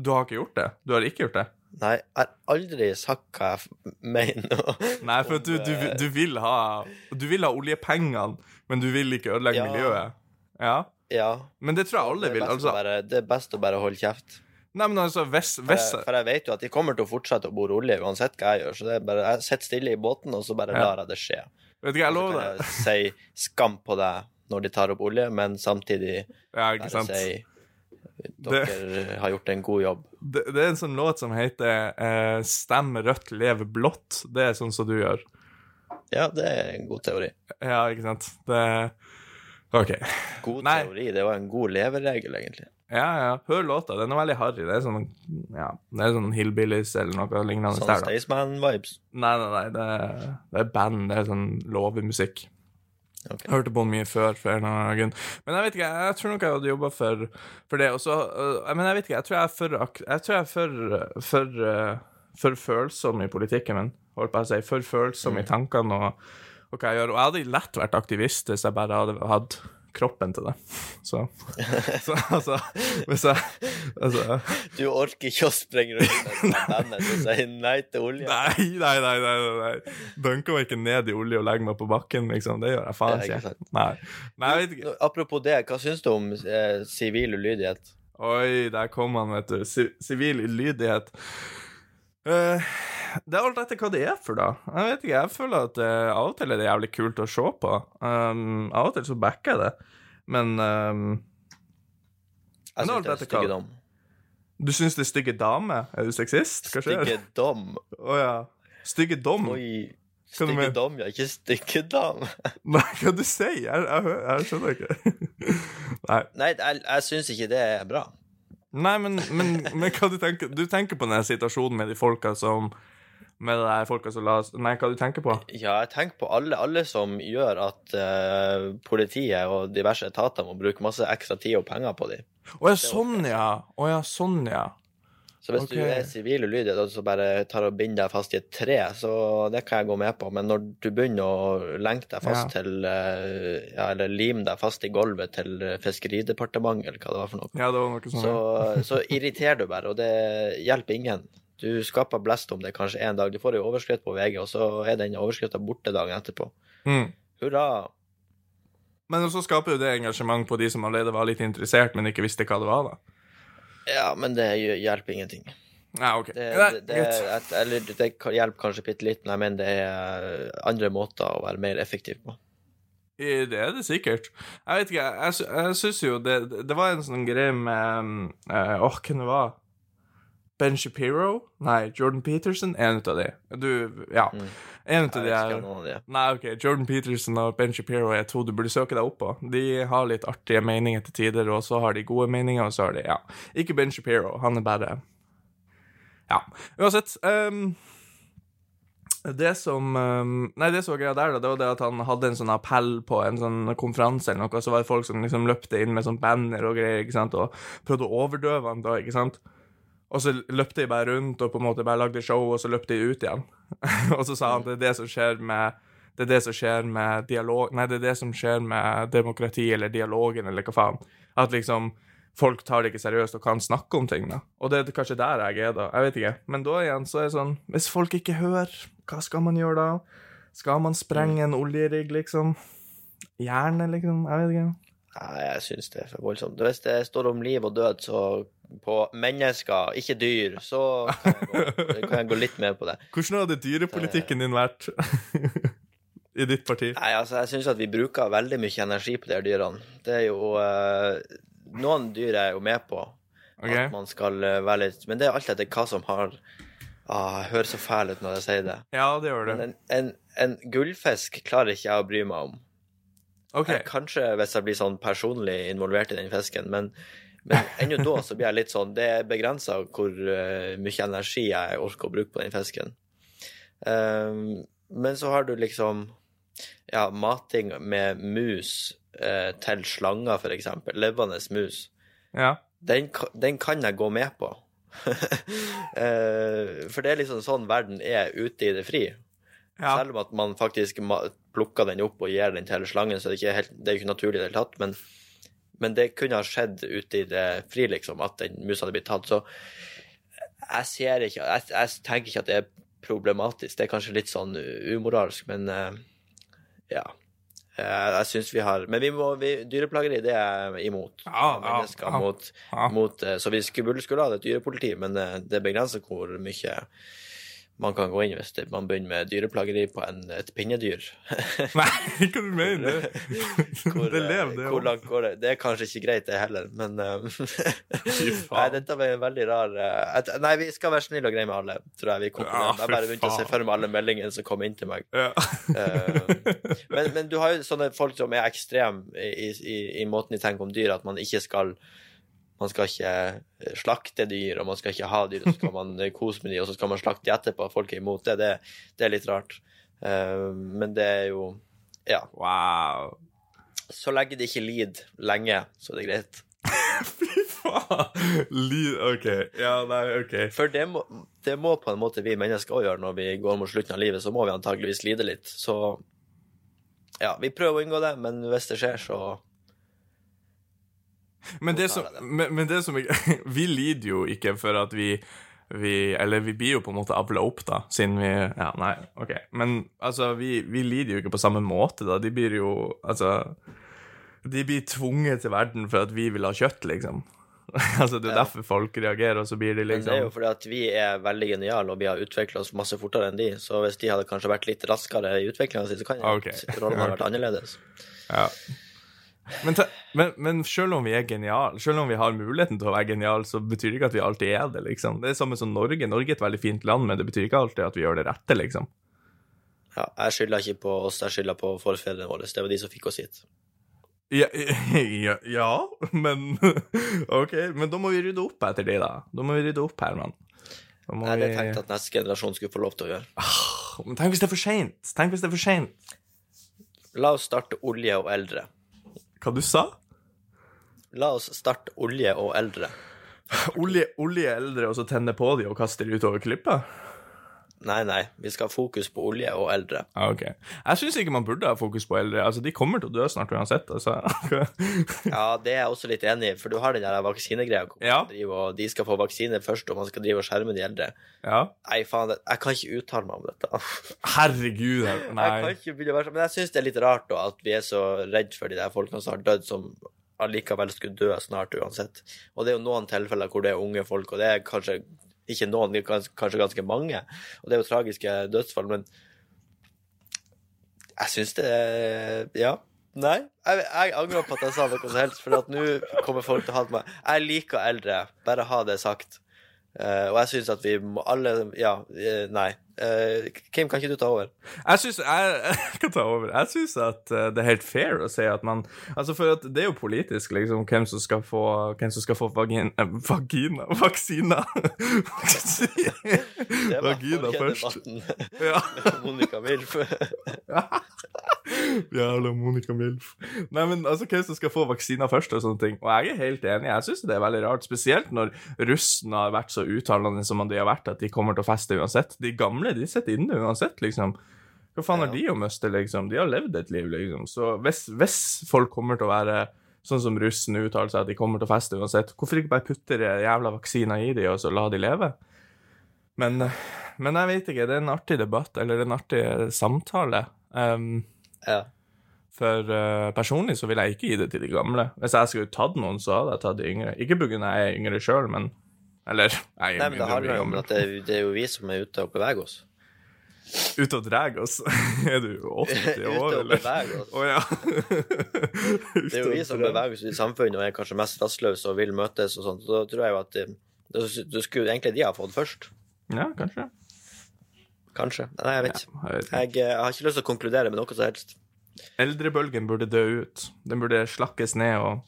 Du har ikke gjort det? Du har ikke gjort det? Nei, jeg har aldri sagt hva jeg mener. Nei, for du, du, du vil ha Du vil ha oljepengene, men du vil ikke ødelegge Ja. miljøet. Ja. Ja. Men det tror jeg alle vil. Altså, bare, det er best å bare holde kjeft. nei, men altså, hvis, For hvis jeg, for jeg vet jo at de kommer til å fortsette å bore olje uansett hva jeg gjør. Så det er bare, jeg sitter stille i båten, og så bare lar jeg det skje. Vet du hva, jeg Så lover kan jeg si skam på deg når de tar opp olje, men samtidig Ja, ikke bare sant? si dere har gjort en god jobb. Det, det er en sånn låt som heter eh, 'Stem rødt, lev blått'. Det er sånn som du gjør. Ja, det er en god teori. Ja, ikke sant? Det OK. God Nei. teori. Det var en god leveregel, egentlig. Ja, ja. Hør låta. Den er veldig harry. Det er sånn ja, det er sånn Hillbillies eller noe lignende Sånn. Staysman-vibes. Nei, nei, nei. Det er, det er band. Det er sånn låvemusikk. Ok. Jeg hørte på den mye før. for en. Men jeg vet ikke, jeg tror nok jeg hadde jobba for, for det. Og så, øh, men jeg vet ikke, jeg tror jeg er for, jeg er for, for, øh, for følsom i politikken min. Holdt på å si, For følsom i tankene og, og hva jeg gjør. Og jeg hadde lett vært aktivist hvis jeg bare hadde hatt kroppen til det. Så, så altså Hvis jeg altså, Du orker ikke å sprenge rundt med bandet og si nei til olje? Nei, nei, nei. nei, nei. Dunker meg ikke ned i olje og legger meg på bakken, liksom. Det gjør jeg faen ikke. Nei. nei, jeg ikke. Apropos det, hva syns du om eh, sivil ulydighet? Oi, der kom han, vet du. Sivil ulydighet. Eh, det er alt etter hva det er for, da. Jeg vet ikke, jeg føler at eh, av og til er det jævlig kult å se på. Um, av og til så backer jeg det. Men um, Jeg syns det er stygge dom. du syns det er stygge damer? Er du sexist? Hva skjer? Å oh, ja. Stygge dom? Oi. Stygge dom, ja. Ikke stygge dame Nei, hva du sier? Jeg, jeg, jeg skjønner ikke. Nei. Nei, jeg, jeg syns ikke det er bra. Nei, men, men, men hva du tenker Du tenker på den situasjonen med de folka som Med de folka som la Nei, hva du tenker på? Ja, jeg tenker på alle, alle som gjør at uh, politiet og diverse etater må bruke masse ekstra tid og penger på dem. Å ja, sånn, ja. Å ja, sånn, ja. Så hvis okay. du er sivil ulydig og så bare tar og binder deg fast i et tre, så det kan jeg gå med på. Men når du begynner å lenke deg fast Ja. til eh, Ja, eller lime deg fast i gulvet til eh, Fiskeridepartementet, eller hva det var for noe, Ja, det var noe sånn. så, så irriterer du bare, og det hjelper ingen. Du skaper blest om det kanskje en dag. Du får en overskrift på VG, og så er den overskrifta borte dagen etterpå. Mm. Hurra. Men så skaper jo det engasjement på de som allerede var litt interessert, men ikke visste hva det var, da. Ja, men det hjelper ingenting. Nei, OK. Det, det, det, et, eller det hjelper kanskje bitte litt, men jeg mener det er andre måter å være mer effektiv på. Det er det sikkert. Jeg vet ikke, jeg, sy- jeg syns jo det, det var en sånn greie med um, eh, Åh, hvem det var? Ben Shapiro? Nei, Jordan Peterson? En ut av de. Du, ja. Mm. En av de er. Nei, OK. Jordan Peterson og Ben Shapiro er to du burde søke deg opp på. De har litt artige meninger til tider, og så har de gode meninger, og så har de Ja. Ikke Ben Shapiro. Han er bare Ja. Uansett. Um, det som ehm, Nei, det som var greia der, da, det var det at han hadde en sånn appell på en sånn konferanse eller noe, og så var det folk som liksom løpte inn med sånn banner og greier, ikke sant, og prøvde å overdøve han da, ikke sant. Og så løpte de bare rundt og på en måte bare lagde show, og så løpte de ut igjen. og så sa han det er det som skjer med det er det som skjer med dialog Nei, det er det som skjer med demokrati eller dialogen eller hva faen. At liksom folk tar det ikke seriøst og kan snakke om ting, da. Og det er kanskje der jeg er, da. Jeg vet ikke. Men da igjen så er det sånn Hvis folk ikke hører, hva skal man gjøre da? Skal man sprenge en oljerigg, liksom? Gjerne, liksom? Jeg vet ikke. Nei, jeg syns det er for voldsomt. Hvis det står om liv og død, så på mennesker, ikke dyr, så kan jeg gå, kan jeg gå litt mer på det. Hvordan hadde dyrepolitikken din vært i ditt parti? Nei, altså, jeg syns at vi bruker veldig mye energi på de her dyrene. Det er jo uh, Noen dyr er jeg jo med på okay. at man skal eh, være litt Men det er alt etter hva som har ah, Jeg hører så fæl ut når jeg sier det. Ja, det gjør det. Men en, en, en gullfisk klarer ikke jeg å bry meg om. OK. Eh, Kanskje hvis jeg blir sånn personlig involvert i den fisken, men, men ennå da så blir jeg litt sånn Det er begrensa hvor uh, mye energi jeg orker å bruke på den fisken. Um, men så har du liksom ja, mating med mus uh, til slanger, for eksempel. Levende mus. Ja. Den, den kan jeg gå med på. uh, for det er liksom sånn verden er ute i det fri. Ja. Selv om at man faktisk plukker den opp og gir den til slangen, så det er ikke, helt, det er ikke naturlig i det hele tatt. Men, men det kunne ha skjedd ute i det fri, liksom, at den musa hadde blitt tatt. Så jeg ser ikke jeg, jeg tenker ikke at det er problematisk. Det er kanskje litt sånn umoralsk, men eh, ja. Jeg, jeg syns vi har Men vi må, vi, dyreplageri, det er jeg imot. Ja, Mennesker ja. Mot, Ja. mot eh, Så vi skulle, skulle ha et dyrepoliti, men eh, det begrenser hvor mye man kan gå inn hvis det, man begynner med dyreplageri på en, et pinnedyr. Nei, hva du mener du? Hvor, det eh, lever, det hvor langt går det? Det er kanskje ikke greit, det heller, men eh, Nei, dette ble en veldig rar uh, Nei, vi skal være snille og greie med alle, tror jeg vi konkluderer. Ja, jeg bare begynte å se for meg alle meldingene som kom inn til meg. Ja. uh, men, men du har jo sånne folk som er ekstreme i, i, i måten de tenker om dyr, at man ikke skal man skal ikke eh, slakte dyr, og man skal ikke ha dyr, og så skal man eh, kose med dyr, og så skal man slakte de etterpå. Folk er imot det. Det, det er litt rart. Uh, men det er jo Ja. Wow. Så lenge det ikke lider lenge, så er det greit. Fy faen! Lid OK. Ja, nei, OK. For det må, det må på en måte vi mennesker òg gjøre når vi går mot slutten av livet. Så må vi antageligvis lide litt. Så ja, vi prøver å unngå det, men hvis det skjer, så Men det som, men, men det som jeg- Vi lider jo ikke for at vi vi, eller vi blir jo på en måte avla opp, da, siden vi Ja, nei, OK. Men altså, vi, vi lider jo ikke på samme måte, da. De blir jo Altså De blir tvunget til verden for at vi vil ha kjøtt, liksom. altså, det er derfor folk reagerer, og så blir de liksom Men det er jo liksom fordi at vi er veldig geniale, og vi har utvikla oss masse fortere enn de. Så hvis de hadde kanskje vært litt raskere i utviklinga si, så kan Ok. okay. rollene ha vært annerledes. Ja. Men, men, men selv om vi er geniale, selv om vi har muligheten til å være geniale, så betyr det ikke at vi alltid er det, liksom. Det er samme som Norge. Norge er et veldig fint land, men det betyr ikke alltid at vi gjør det rette, liksom. Ja, jeg skylder ikke på oss, jeg skylder på forfedrene våre. Det var de som fikk oss hit. Ja, ja, ja, men OK. Men da må vi rydde opp etter det, da. Da må vi rydde opp, Herman. Nei, det vi... tenkte at neste generasjon skulle få lov til å gjøre. Men tenk hvis det er for seint! Tenk hvis det er for seint! La oss starte olje og eldre. Hva du sa La oss starte olje og eldre. Olje, olje eldre, og så tenne på de og kaste de utover klippa? Nei, nei, vi skal ha fokus på olje og eldre. Ah, ok. Jeg syns ikke man burde ha fokus på eldre. Altså, De kommer til å dø snart uansett. altså. Ja, det er jeg også litt enig i, for du har den der vaksinegreia. Ja. og De skal få vaksine først, og man skal drive og skjerme de eldre. ja. Nei, faen, jeg kan ikke uttale meg om dette. Herregud. Jeg kan Nei. ikke begynne å være sånn, Men jeg syns det er litt rart da, at vi er så redd for de der folkene som har dødd, som allikevel skulle dø snart uansett. Og det er jo noen tilfeller hvor det er unge folk, og det er kanskje ikke noen, kanskje ganske mange. Og det er jo tragiske dødsfall, men jeg syns det Ja. Nei. Jeg, jeg angrer på at jeg sa noe som helst, for at nå kommer folk til å hate meg. Jeg liker eldre, bare ha det sagt. Uh, og jeg syns at vi må alle Ja, eh, nei. Eh, Kim, kan ikke du ta over? Jeg syns jeg, jeg kan ta over. Jeg syns at uh, det er helt fair å si at man Altså, for at det er jo politisk, liksom, hvem som skal få Hvem som skal få vagin, eh, vagina Vaksina! Vagina først. Ja. Monica Milf. Jævla Monica Milf. Nei, men altså, hvem som skal få vaksina først og sånne ting. Og jeg er helt enig. Jeg syns det er veldig rart, spesielt når russen har vært så uttalende som de har vært, at de kommer til å feste uansett. De gamle, de sitter inne uansett, liksom. Hva faen har Ja. de å miste, liksom? De har levd et liv, liksom. Så hvis, hvis folk kommer til å være sånn som russen uttaler seg, at de kommer til å feste uansett, hvorfor ikke bare putte de jævla vaksiner i de, og så la de leve? Men, men jeg vet ikke, det er en artig debatt, eller en artig samtale. Um, Ja. for uh, personlig så vil jeg ikke gi det til de gamle. Hvis jeg skulle tatt noen, så hadde jeg tatt de yngre. Ikke pga. jeg er yngre sjøl, men Eller jeg Nei, men det handler jo om at det, det er jo vi som er ute og beveger oss. Ute og drar oss. er du 80 Ute år, og eller? beveger oss. Oh, ja. Det er jo vi som beveger oss i samfunnet og er kanskje mest rastløse og vil møtes og sånt. Da tror jeg jo at det, det skulle egentlig de ha fått først. Ja, kanskje. Kanskje. Nei, jeg vet ikke. Jeg. Jeg, eh, har ikke lyst til å konkludere med noe som helst. Eldrebølgen burde dø ut. Den burde slakkes ned og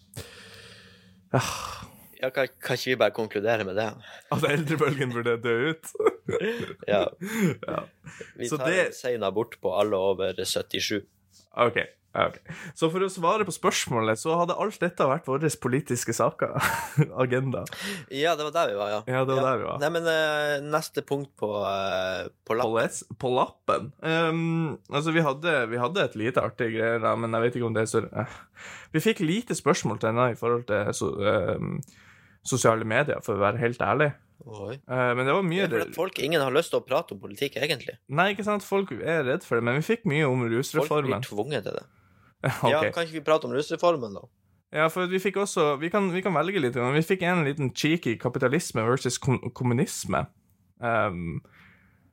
Ja, kan, kan ikke vi bare konkludere med det? At eldrebølgen burde dø ut. Ja. ja. Vi tar det- en sein abort på alle over 77. OK. Okay. Så for å svare på spørsmålet, så hadde alt dette vært våre politiske saker. Agenda. Ja, det var der vi var, ja. Ja, det var der vi var. Nei, men uh, neste punkt på, uh, på lappen På, på lappen. Um, altså, vi hadde, vi hadde et lite artig greier, da, men jeg vet ikke om det er så uh, Vi fikk lite spørsmål til henne i forhold til så, ehm, sosiale medier, for å være helt ærlig. Oi. Eh, men det var mye det at folk, ingen har lyst til å prate om politikk, egentlig. Nei, ikke sant, folk er redd for det, men vi fikk mye om Folk blir rusreformen. tvunget til det. okay. Ja, Kan ikke vi prate om rusreformen, da? Ja, for vi fikk også Vi kan, vi kan velge litt. Men vi fikk en liten cheeky kapitalisme versus kommunisme. Um,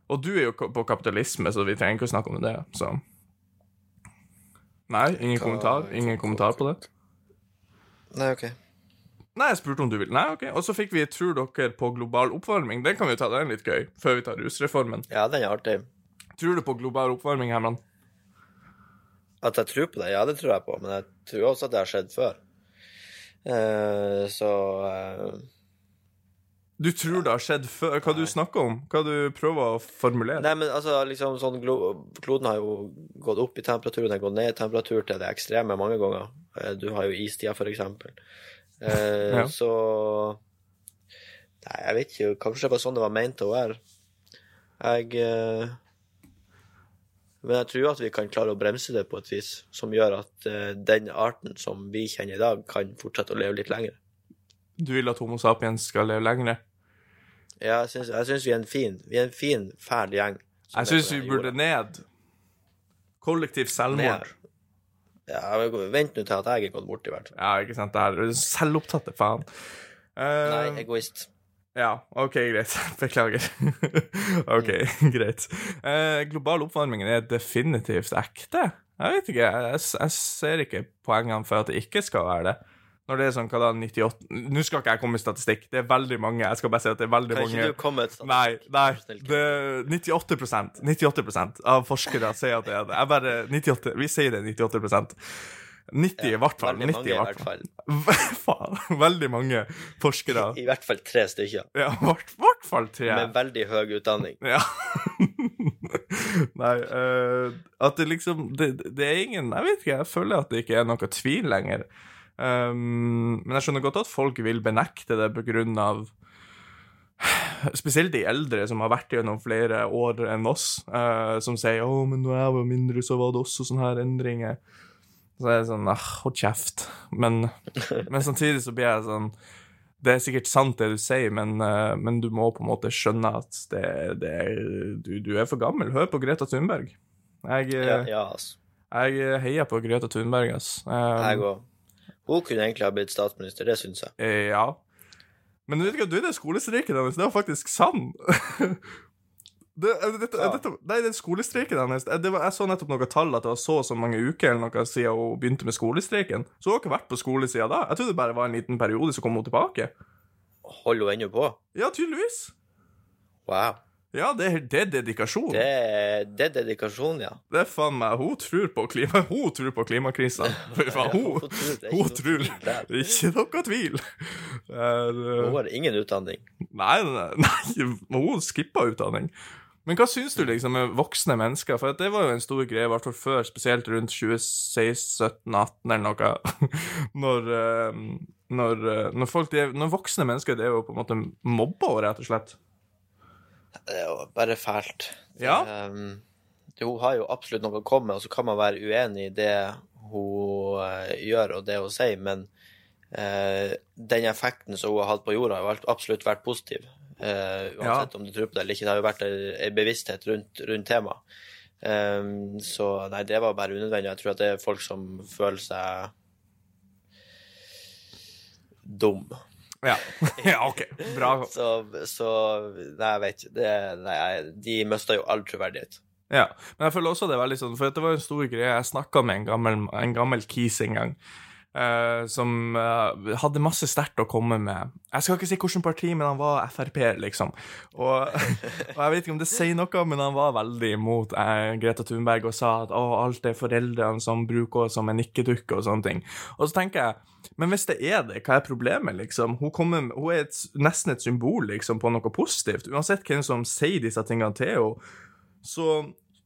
og du er jo på kapitalisme, så vi trenger ikke å snakke om det. Så Nei, ingen kommentar Ingen kommentar på det? Nei, OK. Nei, jeg spurte om du ville. Nei, OK. Og så fikk vi 'Tror dere på global oppvarming'? Den kan vi jo ta, den er litt gøy, før vi tar rusreformen. Ja, den er artig. Tror du på global oppvarming, Herman? At jeg tror på det? Ja, det tror jeg på, men jeg tror også at det har skjedd før. Uh, så uh, Du tror det har skjedd før? Hva du snakker om? Hva du prøver å formulere? Nei, men altså, liksom sånn Kloden har jo gått opp i temperatur, den har gått ned i temperatur til det ekstreme mange ganger. Eh, Du har jo istida, for eksempel. Eh, Ja. Så Nei, jeg vet ikke. Kanskje det var sånn det var meint å være. Jeg eh, Men jeg tror at vi kan klare å bremse det på et vis som gjør at eh, den arten som vi kjenner i dag, kan fortsette å leve litt lenger. Du vil at Homo sapiens skal leve lenger? Ja, jeg syns, jeg syns vi er en fin, vi er en fin, fæl gjeng. Jeg syns vi burde ned. Kollektiv selvmord. Ned. Ja, Vent nå til at jeg er gått bort, i hvert fall. Ja, ikke sant? Det er selvopptatte faen. Uh, Nei, egoist. Ja, OK, greit. Beklager. OK, greit. Uh, global oppvarming er definitivt ekte. Jeg vet ikke, jeg, jeg ser ikke poengene for at det ikke skal være det. Når det er sånn, hva da, 98 Nå skal ikke jeg komme med statistikk, det er veldig mange. Jeg skal bare si at det er veldig Kan mange ikke du komme med statistikk? Nei, nei. Det er 98% 98 av forskere sier at det er det. Jeg bare 98, Vi sier det er 98% 90 i hvert fall. Veldig 90 mange, i hvert fall. Faen. Veldig mange forskere. I hvert fall tre stykker. Ja, i hvert, hvert fall tre. Med veldig høy utdanning. Ja. Nei, uh, at det liksom det, det er ingen Jeg vet ikke, jeg føler at det ikke er noe tvil lenger. Um, men jeg skjønner godt at folk vil benekte det på grunn av Spesielt de eldre som har vært gjennom flere år enn oss, uh, som sier 'Å, men da jeg var mindre, så var det også sånne her endringer'. Så er det sånn ah, Hold kjeft. Men, men samtidig så blir jeg sånn det er sikkert sant det du sier, men, uh, men du må på en måte skjønne at det, det er, du, du er for gammel. Hør på Greta Thunberg. Jeg, eh, Ja, ja altså. jeg heier på Greta Thunberg, ass. Um, Jeg òg. Hun kunne egentlig ha blitt statsminister, det syns jeg. eh, ja. Men du vet ikke, du, det skolestreiken hennes, det var faktisk sann. Det, eh, dette, Hva? nei, den skolestreiken hennes det var, Jeg så nettopp noen tall at det var så og så mange uker eller noe siden hun begynte med skolestreiken. Så hun har ikke vært på skole siden da. Jeg trodde det bare var en liten periode, så kom hun tilbake. Holder hun ennå på? Ja, tydeligvis. Wow. Ja, det, er- det er dedikasjon. Det er, det er dedikasjon, ja. Det er faen meg Hun tror på klima Hun tror på klimakrisa. Fy faen, hun, Hun tror det ikke noe tvil er er, Hun uh, har ingen utdanning. nei, nei, nei, hun skippa utdanning. Men hva syns du liksom med voksne mennesker? For det var jo en stor greie, i hvert fall før, spesielt rundt 2016-2018 eller noe. Når, uh, når, uh, når folk Når voksne mennesker det er jo på en måte mobba, rett og slett. Det er jo bare fælt. Ja. Um, hun har jo absolutt noe å komme med, og så kan man være uenig i det hun eh, gjør og det hun sier, men uh, den effekten som hun har hatt på jorda, har jo absolutt vært positiv. Uh, uansett om du tror på det eller ikke. Det har jo vært en bevissthet rundt, rundt temaet. Um, så nei, det var bare unødvendig. Jeg tror at det er folk som føler seg dum. Ja, ja OK. Bra. Så, så Nei, jeg vet ikke. Det, nei, de mista jo all troverdighet. Ja, men jeg føler også det er veldig sånn, for det var en stor greie. Jeg snakka med en gammel, en gammel kis en gang, eh, som uh, hadde masse sterkt å komme med. Jeg skal ikke si hvilket parti, men han var Frp, liksom. Og, og jeg vet ikke om det sier noe, men han var veldig imot uh, Greta Thunberg og sa at alt er foreldrene som bruker henne som en nikkedukke og sånne ting. Og så tenker jeg, men hvis det er det, hva er problemet, liksom? Hun, kommer, hun er et, nesten et symbol liksom, på noe positivt, uansett hvem som sier disse tingene til henne. Så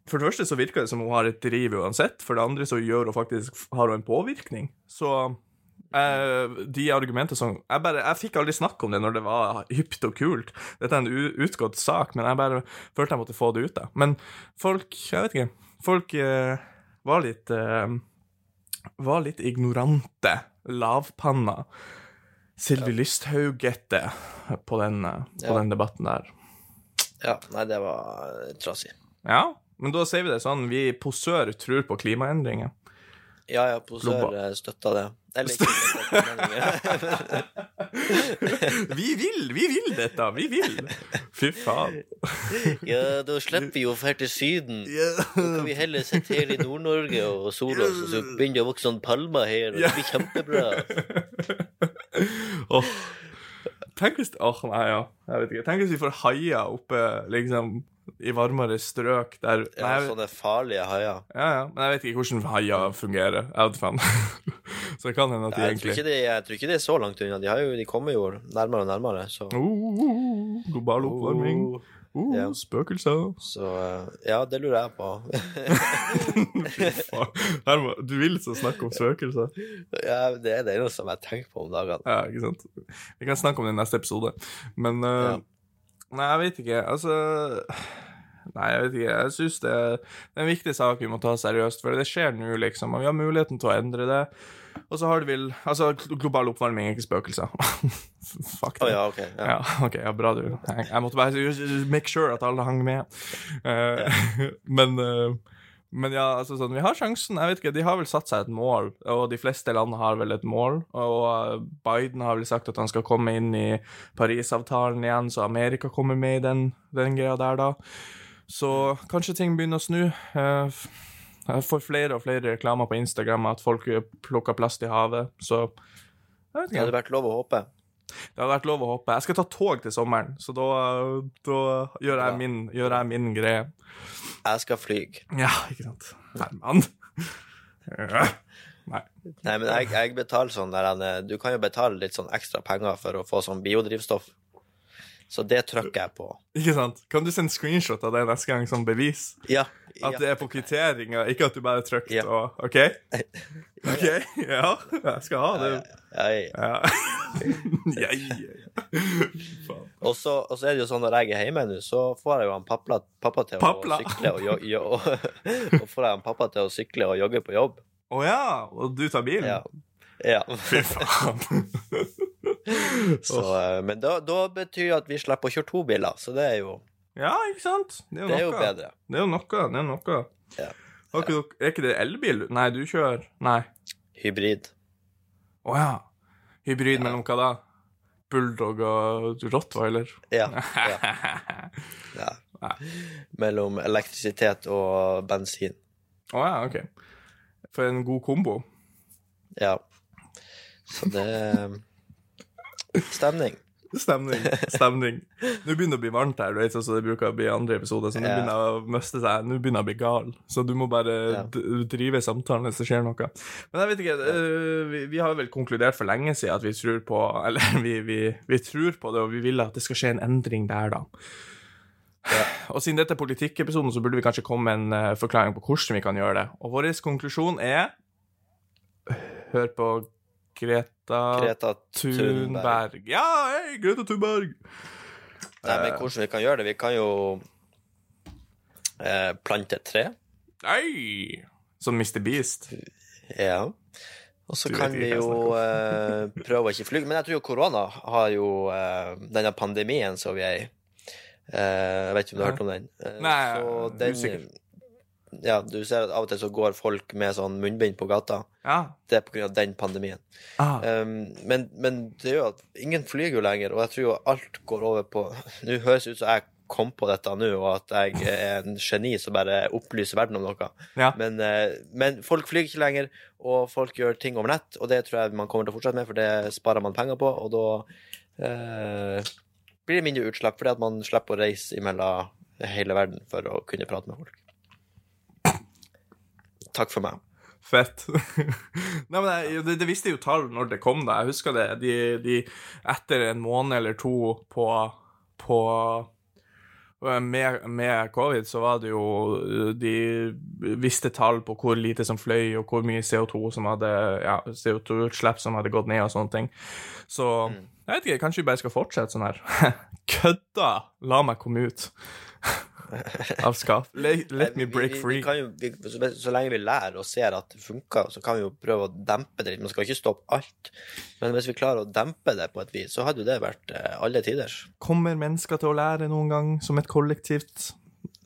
for det første så virker det som hun har et driv uansett. For det andre så gjør hun faktisk har hun en påvirkning. Så eh, de argumentene som Jeg bare, jeg fikk aldri snakke om det når det var hypt og kult. Dette er en utgått sak, men jeg bare følte jeg måtte få det ut. da. Men folk Jeg vet ikke. Folk eh, var litt eh, Var litt ignorante. Lavpanna. Sylvi Lysthaug-ette på, den, eh, på Ja. den debatten der. Ja, nei, det var trasig. Ja, men da sier vi det sånn, vi posør tror på klimaendringer. Ja, ja, posør støtter eh, det. Eller ikke Vi vil, vi vil dette, vi vil. Fy faen. Ja, da slipper vi jo å dra til Syden. Da kan vi heller sitte her i Nord-Norge og sole oss, og så begynner det å vokse sånn palmer her, og det blir kjempebra. oh. Tenk hvis Åh, nei, ja. Jeg vet ikke. Tenk hvis vi får haier oppe, liksom, i varmere strøk der Ja, Nei, sånne farlige haier. ja, ja. Men jeg vet ikke hvordan haier fungerer. Faen. Så det kan hende at de Jeg tror, egentlig de, jeg tror ikke de er så langt unna. De, har jo, de kommer jo nærmere og nærmere, så oh, Global oppvarming. Oh, Uh, Ja. Spøkelser. Så eh, ja, det lurer jeg på. Fy faen. Her må- Du vil så snakke om spøkelser. ja, det er det eneste som jeg tenker på om dagene. Ja, ikke sant? Vi kan snakke om det i neste episode. Men uh, Ja. Nei, jeg vet ikke. Altså Nei, jeg vet ikke. Jeg syns det, det er en viktig sak vi må ta seriøst, for det skjer nå, liksom. Og vi har muligheten til å endre det. Og så har det vel Altså, global oppvarming er ikke spøkelser. Fuck det. det. ja, OK. Ja. Ja, ok, ja, bra du. Jeg, jeg måtte bare make sure at alle hang med. Eh, men, eh, men ja, altså sånn, vi har sjansen. Jeg vet ikke, De har vel satt seg et mål, og de fleste land har vel et mål. Og eh, Biden har vel sagt at han skal komme inn i Parisavtalen igjen, så Amerika kommer med i den, den greia der, da. Så kanskje ting begynner å snu. Eh, Jeg får flere og flere reklamer på Instagram at folk plukker plast i havet, så jeg vet ikke. Det hadde vært lov å håpe. Det hadde vært lov å håpe. Jeg skal ta tog til sommeren, så da, da gjør, jeg min, gjør jeg min greie. Jeg skal fly. Ja, ikke sant. Nei, mann. Ja. Nei. Nei, men jeg, jeg betaler sånn der eh, Du kan jo betale litt sånn ekstra penger for å få sånn biodrivstoff. Så det trykker jeg på. Ikke sant? Kan du sende screenshot av det neste gang som bevis? Ja. At ja. det er på kvitteringa, ikke at du bare trykker Ja. og OK? OK? Ja, jeg skal ha det. Ja, ja. Ja. Og så er det jo sånn når jeg er hjemme nå, så får jeg jo han pappa, pappa til Papla. å sykle og, jo, og får jeg han pappa til å sykle og jogge på jobb. Å ja, og du tar bilen? Ja. ja. Fy faen. Så, eh, men da, da betyr jo at vi slipper å kjøre to biler, så det er jo, Ja, ikke sant? Det er jo det er jo bedre. Det er jo noe. Det er noe. Ja. Har ikke Er ikke det elbil? Nei, du kjører Nei. Hybrid. Å ja. Hybrid Ja. mellom hva da? Bulldog og rottweiler? Ja. ja, ja. Mellom elektrisitet og bensin. Å ja, OK. For en god kombo. Ja. Så det er Stemning. Stemning. Stemning. Nå begynner det å bli varmt her, du vet, så det bruker å bli andre episoder, så nå Ja. begynner å miste seg. Nå begynner jeg å bli gal. Så du må bare Ja. drive samtalen hvis det skjer noe. Men jeg vet ikke, øh, vi, vi har vel konkludert for lenge siden at vi tror på Eller vi, vi, vi tror på det, og vi vil at det skal skje en endring der, da. Og siden dette er politikkepisoden, så burde vi kanskje komme med en uh, forklaring på hvordan vi kan gjøre det. Og vår konklusjon er Hør på Greta, Greta Thunberg. Thunberg. Ja, hei, Greta Thunberg! Nei, men hvordan vi kan gjøre det? Vi kan jo eh, plante et tre. Nei! Som Mr. Beast. Ja. Og så kan vi jo eh, prøve å ikke fly. Men jeg tror jo korona har jo eh, denne pandemien som vi er i. Eh, jeg vet ikke om du har hørt om den? Eh, Nei, så den, usikker. Ja, du ser at av og til så går folk med sånn munnbind på gata. Ja. Det er på grunn av den pandemien. Ah. Um, men, men det gjør at ingen flyr jo lenger, og jeg tror jo alt går over på Nå høres det ut som jeg kom på dette nå, og at jeg er en geni som bare opplyser verden om noe. Ja. Men, eh, men folk flyr ikke lenger, og folk gjør ting over nett, og det tror jeg man kommer til å fortsette med, for det sparer man penger på, og da eh, blir det mindre utslag, fordi at man slipper å reise imellom hele verden for å kunne prate med folk. Takk for meg. Fett. Nei, men jeg, det, det visste jo tall når det kom, da. Jeg husker det. De, de, etter en måned eller to på, på med, med covid så var det jo De visste tall på hvor lite som fløy, og hvor mye CO2 som hadde Ja, CO2-utslipp som hadde gått ned, og sånne ting. Så jeg vet ikke, kanskje vi bare skal fortsette sånn her. Kødda! La meg komme ut av skap. Let, let me break vi, free. Vi kan jo, vi, så, så lenge vi lærer og ser at det funker, så kan vi jo prøve å dempe det litt. Man skal ikke stoppe alt. Men hvis vi klarer å dempe det på et vis, så hadde jo det vært eh, alle tiders. Kommer mennesker til å lære noen gang som et kollektivt?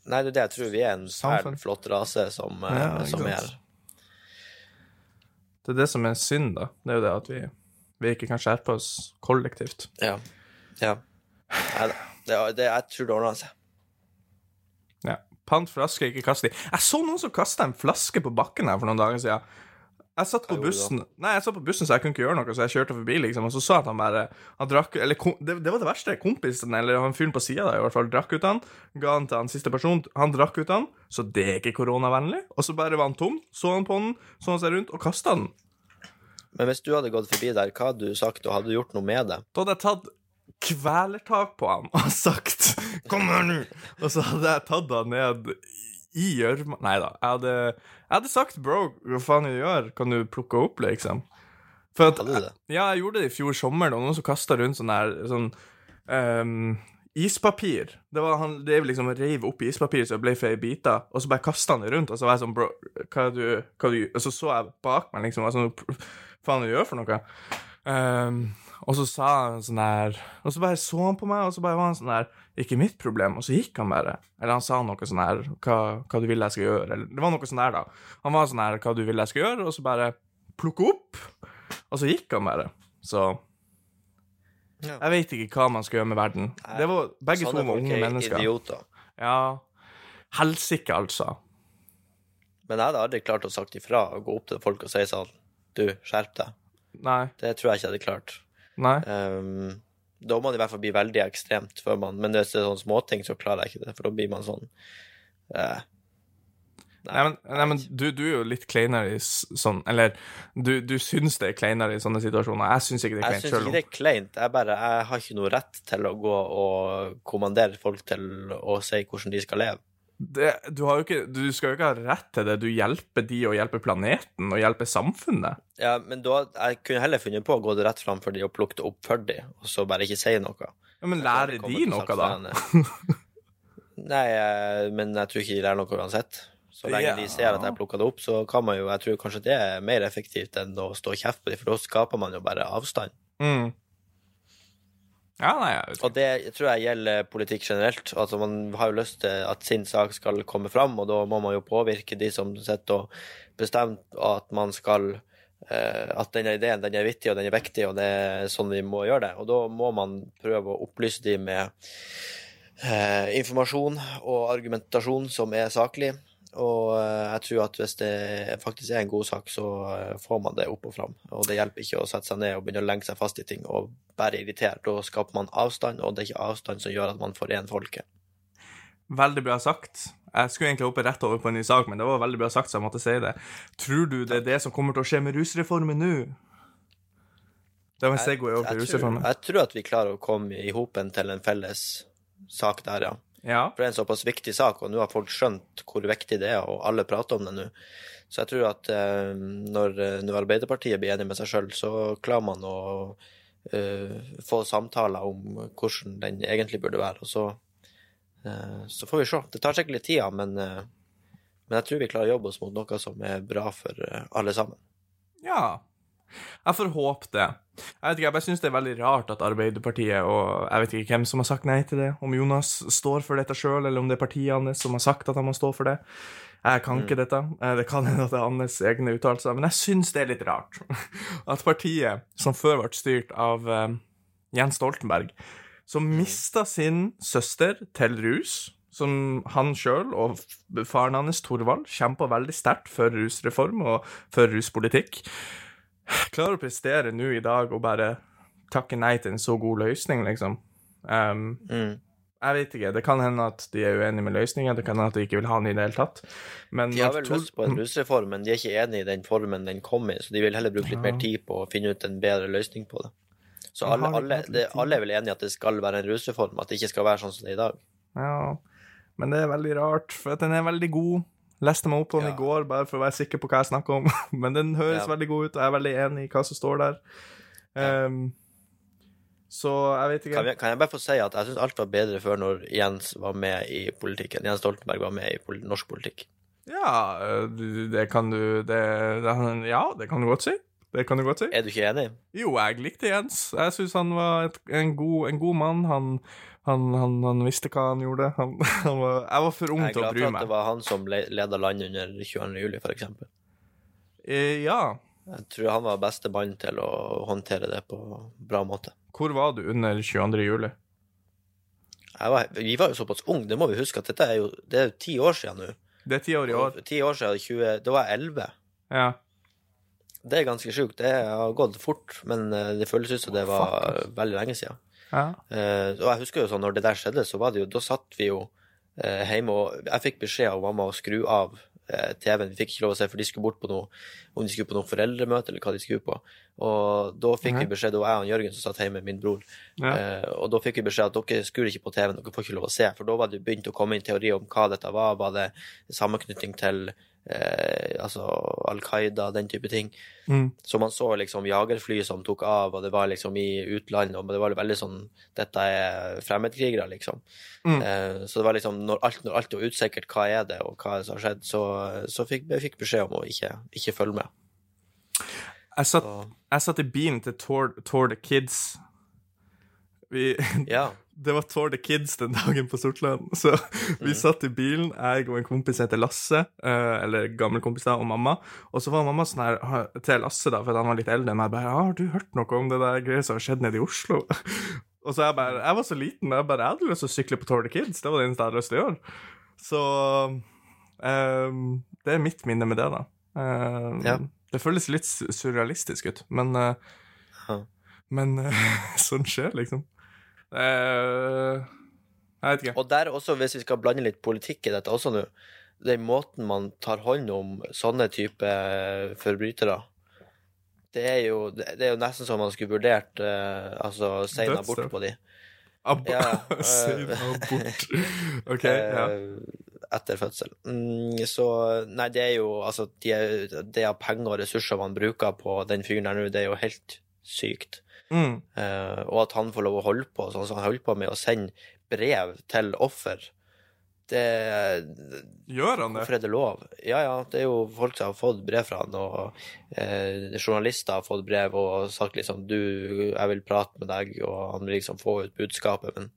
Nei, det er det jeg tror vi er en svært flott rase som, eh, Ja, som er. Det er det som er synd, da. Det er jo det at vi, vi ikke kan skjerpe oss kollektivt. Ja. ja. Nei da. Det, det, jeg tror det ordner seg. Ja. Pant flaske, ikke kast de. Jeg så noen som kasta en flaske på bakken her for noen dager siden. Jeg satt på bussen Nei, jeg satt på bussen, så jeg kunne ikke gjøre noe, så jeg kjørte forbi, liksom, og så så at han bare Han drakk Eller det, det var det verste. Kompisen, eller han fyren på sida, i hvert fall, drakk ut han. Ga han til han siste person. Han drakk ut han, så det er ikke koronavennlig. Og så bare var han tom. Så han på den, så han seg rundt, og kasta den. Men hvis du hadde gått forbi der, hva hadde du sagt, og hadde du gjort noe med det? Da hadde jeg tatt kvelertak på han og sagt 'kom her nå', og så hadde jeg tatt han ned i gjørma Nei da. Jeg hadde, jeg hadde sagt 'bro, hva faen du gjør? Kan du plukke opp', liksom? For at, det? Ja, jeg gjorde det i fjor sommer. Var noen som kasta rundt sånn der sånn um, ispapir. Det var Han drev liksom og reiv opp ispapir så det ble flere biter, og så bare kasta han det rundt, og så var jeg sånn Bro, hva du, hva du Og så så jeg bak meg, liksom, og sånn Hva faen du gjør for noe? Ehm, og så sa han sånn der Og så bare så han på meg, og så bare var han sånn der Ikke mitt problem. Og så gikk han bare. Eller han sa noe sånn her Hva, hva du vil jeg skal gjøre? Eller det var noe sånn der, da. Han var sånn her Hva du vil jeg skal gjøre? Og så bare plukke opp. Og så gikk han bare. Så jeg vet ikke hva man skal gjøre med verden. Det var, begge to Sånne var unge er mennesker. idioter. Ja. Helsike, altså. Men jeg hadde aldri klart å sagt ifra og gå opp til folk og si sånn Du, skjerp deg. Nei. Det tror jeg ikke jeg hadde klart. Nei. Um, da må det i hvert fall bli veldig ekstremt før man Men hvis det er sånne småting, så klarer jeg ikke det, for da blir man sånn uh, Nei, men, nei, men du, du er jo litt kleinere i sånn Eller du, du syns det er kleinere i sånne situasjoner. Jeg syns ikke det er Jeg syns ikke det er kleint. Jeg bare Jeg har ikke noe rett til å gå og kommandere folk til å si hvordan de skal leve. Det, du, ikke, du skal jo ikke ha rett til det. Du hjelper de og hjelper planeten og hjelper samfunnet. Ja, men da Jeg kunne heller funnet på å gå rett fram for de og plukke det opp for de, og så bare ikke si noe. Ja, Men lærer de noe, da? Nei, eh, men jeg tror ikke de lærer noe uansett. Så lenge Ja. de ser at jeg plukker det opp, så kan man jo Jeg tror kanskje det er mer effektivt enn å stå og kjefte på dem, for da skaper man jo bare avstand. Mm. Ja, nei, jeg vet ikke. Og det tror jeg gjelder politikk generelt. Altså Man har jo lyst til at sin sak skal komme fram, og da må man jo påvirke de som sitter og bestemmer at man skal eh, At denne ideen den er vittig og den er viktig, og det er sånn vi må gjøre det. Og da må man prøve å opplyse de med eh, informasjon og argumentasjon som er saklig. Og eh, jeg tror at hvis det faktisk er en god sak, så eh, får man det opp og fram. Og det hjelper ikke å sette seg ned og begynne å lenke seg fast i ting og være irritert. Da skaper man avstand, og det er ikke avstand som gjør at man forener folket. Veldig bra sagt. Jeg skulle egentlig hoppe rett over på en ny sak, men det var veldig bra sagt, så jeg måtte si det. Tror du det er det som kommer til å skje med rusreformen nå? Det var en Segway over til rusreformen. jeg tror at vi klarer å komme i hopen til en felles sak der, ja. Ja. For det er en såpass viktig sak, og nå har folk skjønt hvor viktig det er, og alle prater om det nå. Så jeg tror at eh, når, når Arbeiderpartiet blir enig med seg sjøl, så klarer man å eh, få samtaler om hvordan den egentlig burde være. Og så, eh, så får vi se. Det tar sikkert litt tid, men, eh, men jeg tror vi klarer å jobbe oss mot noe som er bra for eh, alle sammen. Ja. Jeg får håpe det. Jeg vet ikke, jeg bare syns det er veldig rart at Arbeiderpartiet og Jeg vet ikke hvem som har sagt nei til det, om Jonas står for dette sjøl, eller om det er partiet hans som har sagt at han må stå for det. Jeg kan ikke dette. Eh, Det kan hende at det er hans egne uttalelser, men jeg syns det er litt rart at partiet, som før ble styrt av eh, Jens Stoltenberg, som mista sin søster til rus, som han sjøl og faren hans, Torvald, kjempa veldig sterkt for rusreform og for ruspolitikk, klarer å prestere nå i dag og bare takke nei til en så god løsning, liksom. Um, Mm. jeg vet ikke. Det kan hende at de er uenige med løsningen, det kan hende at de ikke vil ha den i det hele tatt. Men De har vel lyst på en rusreform, men de er ikke enig i den formen den kom i, så de vil heller bruke litt mer tid på å finne ut en bedre løsning på det. Så alle, alle, det, alle er vel enige i at det skal være en rusreform, at det ikke skal være sånn som det er i dag. Ja, men det er veldig rart, for at den er veldig god. Leste meg opp på den Ja. i går, bare for å være sikker på hva jeg snakker om. Men den høres Ja. veldig god ut, og jeg er veldig enig i hva som står der. Um, så jeg vet ikke Kan, jeg, kan jeg bare få si at jeg syns alt var bedre før når Jens var med i politikken. Jens Stoltenberg var med i pol norsk politikk. Ja, øh, det kan du det, det, Ja, det kan du godt si. Det kan du godt si. Er du ikke enig? Jo, jeg likte Jens. Jeg syns han var et, en, god, en god mann. Han, han, han, han visste hva han gjorde. Han, han var, jeg var for ung til å bry meg. Jeg er glad for at det var han som leda landet under 22. juli, f.eks. Eh, ja. Jeg tror han var beste mann til å håndtere det på bra måte. Hvor var du under 22. juli? Var, vi var jo såpass unge, det må vi huske at dette er jo det er ti år siden nå. Det er ti år i år. Ti år siden, 20, da var jeg 11. Ja. Det er ganske sjukt. Det har gått fort, men eh, det føles ut som det var veldig lenge siden. Ja. Eh, og jeg husker jo sånn, når det der skjedde, så var det jo Da satt vi jo eh, hjemme, og jeg fikk beskjed av mamma å skru av eh, TV-en. Vi fikk ikke lov å se, for de skulle bort på noe om de skulle på noe foreldremøte, eller hva de skulle på. Og da fikk Mhm. vi beskjed, det var jeg og Jørgen som satt hjemme med min bror, Ja. eh, og da fikk vi beskjed at dere skulle ikke på TV-en, dere får ikke lov å se, for da var det begynt å komme inn teori om hva dette var. Var det sammenknytning til eh, altså Al Qaida, den type ting. Mm. Så man så liksom jagerfly som tok av, og det var liksom i utlandet, og det var veldig sånn Dette er fremmedkrigere, liksom. Mm. Eh, så det var liksom Når alt, når alt var usikkert, hva er det, og hva som har skjedd, så, så fikk vi beskjed om å ikke, ikke følge med. Jeg, satt, jeg satt i bilen til Tour, Tour the Kids. Vi, ja. det var Tour the Kids den dagen på Sortland. Så vi satt i bilen, jeg og en kompis heter Lasse, eh, eller gammel kompis da, og mamma. Og så var mamma sånn her til Lasse, da, for han var litt eldre enn meg, bare 'Har du hørt noe om det der greia som har skjedd nede i Oslo?' Og så jeg bare Jeg var så liten, jeg bare jeg hadde lyst til å sykle på Tour the Kids. Det var det eneste jeg hadde lyst til å gjøre. Så um, det er mitt minne med det, da. Um, Ja. Det føles litt surrealistisk ut, men uh, Men uh, sånn skjer, liksom. Uh, jeg vet ikke. Og der også, hvis vi skal blande litt politikk i dette også nå, den måten man tar hånd om sånne type forbrytere det er, jo, det er jo nesten som man skulle vurdert altså sein abort på de. Ab Ja, Sein eh, abort. OK, ja. eh, Etter fødsel. Mm, så Nei, det er jo altså de, Det av penger og ressurser man bruker på den fyren der nå, det er jo helt sykt. Mm. Eh, og at han får lov å holde på sånn som han holder på med å sende brev til offer. Det Gjør han det? Hvorfor er det lov? Ja, ja, det er jo folk som har fått brev fra han, og eh, journalister har fått brev og sagt liksom du, jeg vil prate med deg, og han vil liksom få ut budskapet, men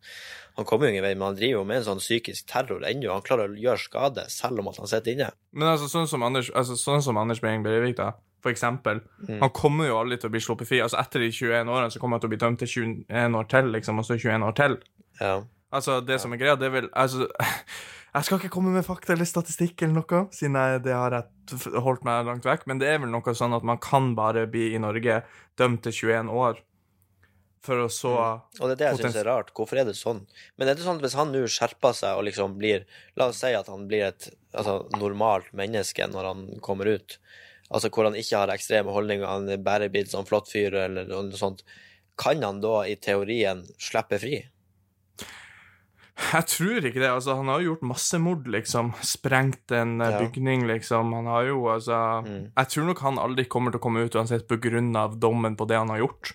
han kommer jo ingen vei, men han driver jo med en sånn psykisk terror ennå. Han klarer å gjøre skade selv om at han sitter inne. Men altså, sånn som Anders, altså, sånn som Anders Behring Breivik, da, for eksempel. Mm. Han kommer jo aldri til å bli sluppet fri. Altså, etter de 21 årene så kommer han til å bli dømt til 21 år til, liksom, og så 21 år til. Ja. Altså, det som er greia, det vil Altså, jeg skal ikke komme med fakta eller statistikk eller noe, siden jeg, det har jeg holdt meg langt vekk, men det er vel noe sånn at man kan bare bli i Norge dømt til 21 år, for å så Og det er det jeg syns er rart. Hvorfor er det sånn? Men er det sånn at hvis han nå skjerper seg og liksom blir La oss si at han blir et altså, normalt menneske når han kommer ut, altså hvor han ikke har ekstreme holdninger, han er bare blitt sånn flott fyr eller noe sånt, kan han da i teorien slippe fri? Jeg tror ikke det. altså Han har jo gjort massemord, liksom. Sprengt en eh, Ja. bygning, liksom. Han har jo, altså Mm. Jeg tror nok han aldri kommer til å komme ut uansett på grunn av dommen på det han har gjort.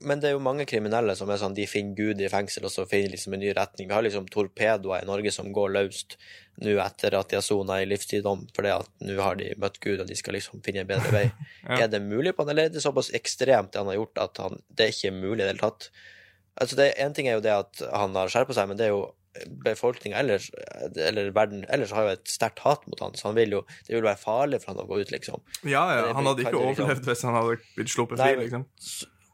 Men det er jo mange kriminelle som er sånn, de finner Gud i fengsel, og så finner liksom en ny retning. Vi har liksom torpedoer i Norge som går løst nå etter at de har sona i livstiddom, fordi at nå har de møtt Gud, og de skal liksom finne en bedre vei. Ja. Er det mulig på han, eller er det såpass ekstremt det han har gjort, at han, det er ikke mulig i det hele tatt? Altså, det, en ting er jo det at han har skjerpa seg, men det er jo befolkninga ellers, eller verden ellers, har jo et sterkt hat mot han, så han vil jo, det vil være farlig for han å gå ut, liksom. Ja, ja, han hadde ikke liksom- overlevd hvis han hadde blitt sluppet fri, liksom.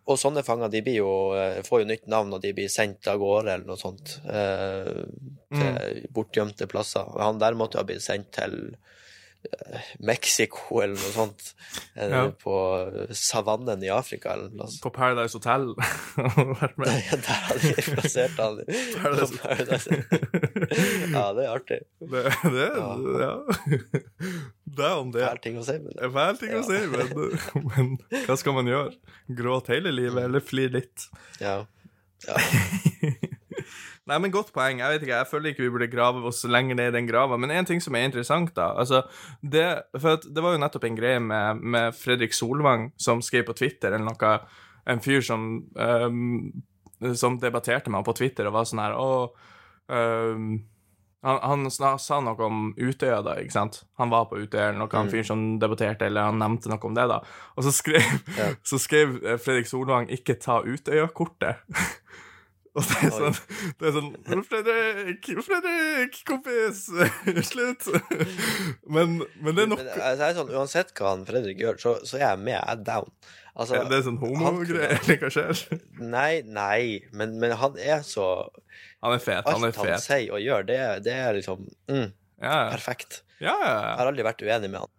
Og sånne fanger de blir jo, eh, får jo nytt navn når de blir sendt av gårde eller noe sånt eh, til bortgjemte plasser. Han der måtte jo ha blitt sendt til Mexico eller noe sånt. Ja. På savannen i Afrika eller noe plass. På Paradise Hotel. Der hadde de plassert han. Paradise. Paradise. Ja, det er artig. Det, det, ja. det er om det. Fæl ting å si. Men å si, men, men hva skal man gjøre? Gråte hele livet, eller flire litt? ja. ja. Nei, men godt poeng. Jeg vet ikke, jeg føler ikke vi burde grave oss lenger ned i den grava. Men en ting som er interessant, da altså, det, For det var jo nettopp en greie med, med Fredrik Solvang som skrev på Twitter eller noe En fyr som um, Som debatterte med ham på Twitter og var sånn her Å um, han, han sna- sa noe om Utøya, da, ikke sant? Han var på Utøya, eller noe, han fyr som debatterte, eller han nevnte noe om det, da. Og så skrev, Ja. så skrev eh, Fredrik Solvang 'ikke ta Utøya-kortet'. Og det er sånn, det er sånn Fredrik, Fredrik, kompis! Slutt! Men, men det er nok Men, altså, sånn, uansett hva han Fredrik gjør, så, så er jeg med. Jeg er down. Altså, Det er sånn homogreier, eller hva skjer? Nei, nei, men, men han er så Han er fet, han er Alt han sier og gjør, det, det er liksom mm, Ja, ja. perfekt. ja, ja. Jeg har aldri vært uenig med han.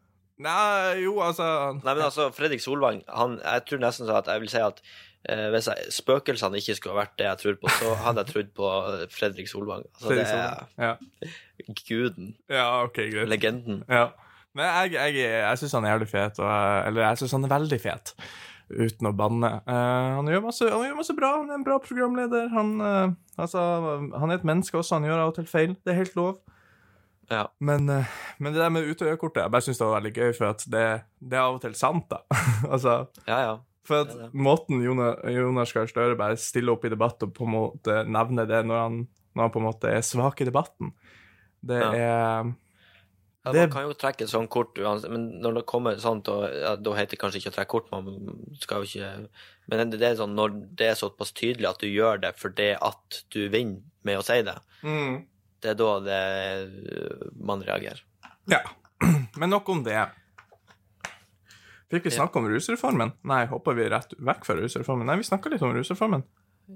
Nei, jo, altså Nei, men altså, Fredrik Solvang, han, jeg tror nesten så at jeg vil si at hvis jeg, spøkelsene ikke skulle ha vært det jeg tror på, så hadde jeg trodd på Fredrik Solvang. Altså, Fredrik det er Ja. guden. ja, OK, greit. Legenden. Ja. Men jeg, jeg, jeg syns han er jævlig fet, og, eller jeg syns han er veldig fet, uten å banne. Uh, han, gjør masse, han gjør masse bra, han er en bra programleder. Han, uh, altså, han er et menneske også, han gjør av og til feil. Det er helt lov. Ja. Men, uh, men det der med Utøya-kortet, jeg bare syns det var veldig gøy, for det, det er av og til sant, da. altså, Ja, ja. For at måten Jonas, Jonas Gahr Støre bare stiller opp i debatt og på en måte nevner det når han, når han på en måte er svak i debatten, det Ja. er Ja, Man kan jo trekke et sånt kort uansett, men når det kommer sånt, og, ja, da heter det kanskje ikke å trekke kort, man skal jo ikke Men det er sånn når det er såpass tydelig at du gjør det fordi at du vinner med å si det, mm. det er da det man reagerer. Ja. Men nok om det. Fikk vi snakke om rusreformen? Nei, hoppa vi rett vekk fra rusreformen? Nei, vi snakka litt om rusreformen.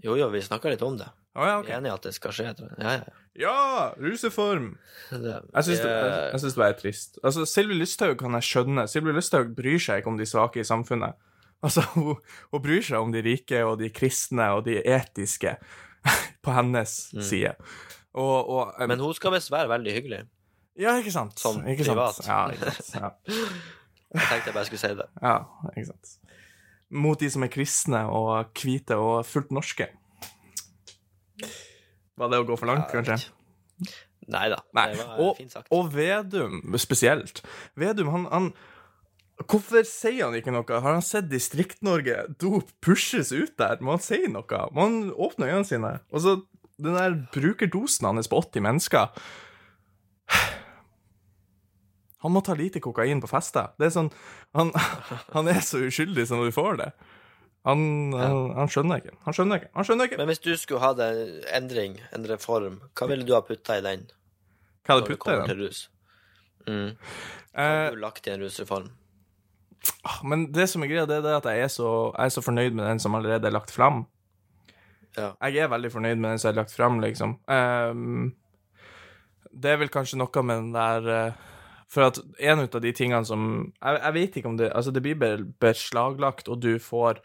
Jo, jo, vi snakka litt om det. Oh, ja, Vi OK. er enige at det skal skje. Ja, ja. Ja, rusreform! Jeg syns det, jeg, synes det er trist. Altså, Sylvi Lysthaug kan jeg skjønne. Sylvi Lysthaug bryr seg ikke om de svake i samfunnet. Altså, hun, hun bryr seg om de rike og de kristne og de etiske på hennes side. Og, og Men hun skal visst være veldig hyggelig. Ja, ikke sant? Sånn ikke privat. Sant? Ja, ikke sant? Ja. Jeg tenkte jeg bare skulle si det. ja, ikke sant. Mot de som er kristne og hvite og fullt norske. Var det å gå for langt, Ja, kanskje? Neida, Nei da. Og, og Vedum spesielt. Vedum, han, han Hvorfor sier han ikke noe? Har han sett Distrikt-Norge dop pushes ut der? Må han si noe? Må han åpne øynene sine? Og så den der brukerdosen hans på 80 mennesker Han må ta lite kokain på fester. Det er sånn Han, han er så uskyldig som du får det. Han, han, han skjønner ikke. Han skjønner ikke. Han skjønner ikke. Men hvis du skulle hatt en endring, en reform, hva ville du ha putta i den? Hva hadde putta i den? Mm. Eh, Har du lagt i en rusreform? Men det som er greia, det er at jeg er, så, jeg er så fornøyd med den som allerede er lagt fram. Ja. Jeg er veldig fornøyd med den som er lagt fram, liksom. Um, det er vel kanskje noe med den der eh, For at en av de tingene som Jeg, jeg vet ikke om det Altså, det blir beslaglagt, og du får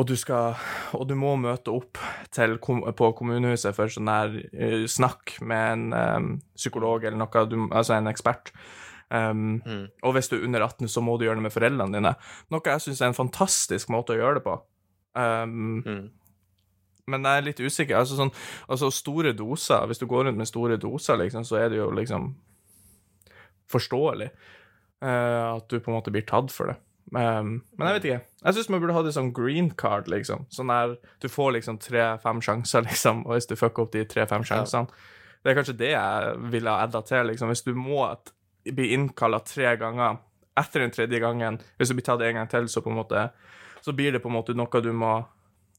og du skal Og du må møte opp til, på kommunehuset for sånn der eh, snakk med en um, psykolog eller noe, du, altså en ekspert. Um, Mm. Og hvis du er under 18, så må du gjøre det med foreldrene dine. Noe jeg syns er en fantastisk måte å gjøre det på. Um, Mm. men jeg er litt usikker. Altså, sånn, altså store doser Hvis du går rundt med store doser, liksom, så er det jo liksom forståelig uh, at du på en måte blir tatt for det. Um, men jeg vet ikke. Jeg syns man burde ha det sånn green card, liksom. Sånn der du får liksom tre-fem sjanser, liksom, og hvis du fucker opp de tre-fem sjansene Det er kanskje det jeg ville ha adda til, liksom. Hvis du må bli innkalla tre ganger etter den tredje gangen, hvis du blir tatt en gang til, så på en måte så blir det på en måte noe du må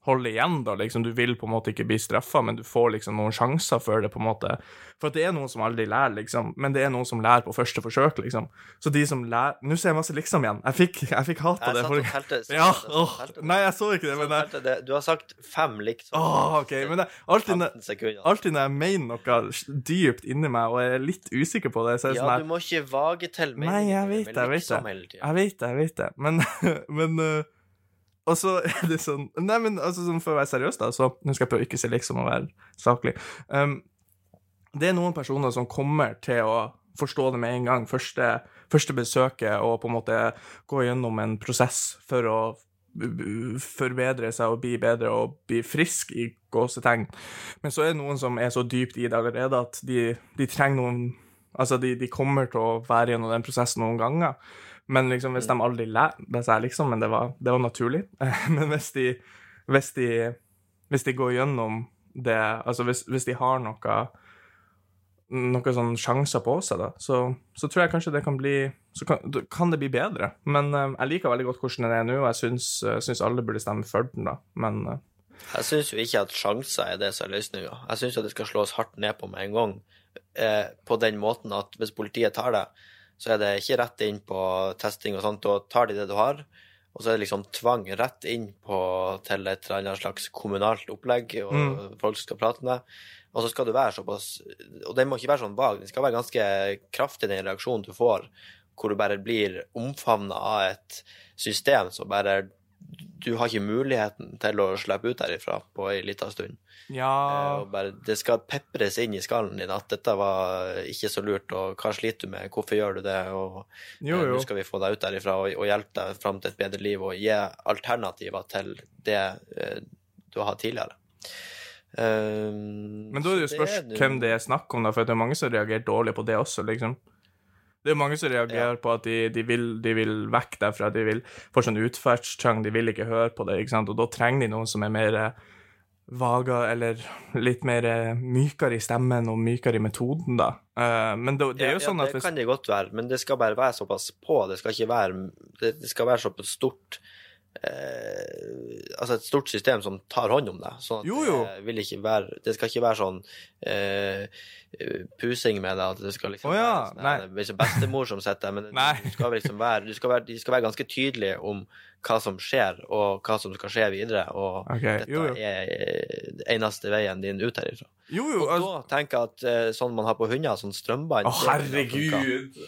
holde igjen, da. Liksom, du vil på en måte ikke bli straffa, men du får liksom noen sjanser før det, på en måte. For det er noen som aldri lærer, liksom. Men det er noen som lærer på første forsøk, liksom. Så de som lærer Nå ser jeg masse liksom igjen. Jeg fikk, jeg fikk hat Jeg det. satt og telte. Ja, åh. Nei, jeg så ikke det, men jeg det. Du har sagt fem liksom. Åh, OK. Men jeg, alltid, når- alltid når jeg mener noe dypt inni meg og er litt usikker på det, så er det Ja, sånn du må ikke vage til Nei, jeg vet det, jeg vet det. Jeg vet det, jeg vet det, men, men øh, Og så er det sånn Nei, men altså, sånn, for å være seriøs, da, så Nå skal jeg prøve ikke si liksom å være saklig. Um, det er noen personer som kommer til å forstå det med en gang, første, første besøket, og på en måte gå gjennom en prosess for å b- b- forbedre seg og bli bedre og bli frisk i gåsetegn. Men så er det noen som er så dypt i det allerede at de, de trenger noen Altså, de, de kommer til å være gjennom den prosessen noen ganger. Men liksom, hvis de aldri lærer Det liksom, men det var, det var naturlig. Men hvis de, hvis de Hvis de går gjennom det Altså, hvis, hvis de har noe noen sånne sjanser på seg, da, så, så tror jeg kanskje det kan bli Så kan, kan det bli bedre. Men uh, jeg liker veldig godt hvordan den er nå, og jeg syns, uh, syns alle burde stemme for den, da. Men uh, Jeg syns jo ikke at sjanser er det som er løsninga. Jeg syns det skal slås hardt ned på med en gang. På den måten at hvis politiet tar det, så er det ikke rett inn på testing og sånt. Da tar de det du har, og så er det liksom tvang rett inn på, til et eller annet slags kommunalt opplegg, og Mm. folk skal prate med deg. Og så skal du være såpass Og den må ikke være sånn vag, den skal være ganske kraftig, den reaksjonen du får, hvor du bare blir omfavna av et system som bare du har ikke muligheten til å slippe ut derifra på ei lita stund. Eh, Ja og bare, det skal pepres inn i skallen din at dette var ikke så lurt, og hva sliter du med, hvorfor gjør du det, og Jo, eh, jo. nå skal vi få deg ut derifra og, og hjelpe deg fram til et bedre liv, og gi alternativer til det eh, du har hatt tidligere. Um, Men da er det jo spørs hvem det er snakk om, da, for det er mange som reagerer dårlig på det også, liksom. Det er mange som reagerer på at de, de, vil, de vil vekk derfra, de vil få sånn utferdstrang, de vil ikke høre på det, ikke sant, og da trenger de noen som er mer eh, vaga, eller litt mer eh, mykere i stemmen og mykere i metoden, da. Eh, men det, det er jo ja, sånn ja, at det hvis kan det godt være, men det skal bare være såpass på. Det skal ikke være Det, det skal være såpass stort eh, Altså et stort system som tar hånd om deg. Sånn. Det, det skal ikke være sånn eh, pusing med det, at det skal liksom oh, ja, være sånn, bestemor som sitter der, men du skal liksom være, du skal være, de skal være ganske tydelige om hva som skjer, og hva som skal skje videre. Og okay, dette jo, jo. er eh, eneste veien din ut herifra. Jo, jo, Og altså da tenker jeg at eh, sånn man har på hunder, sånn strømbånd Å, funket. herregud!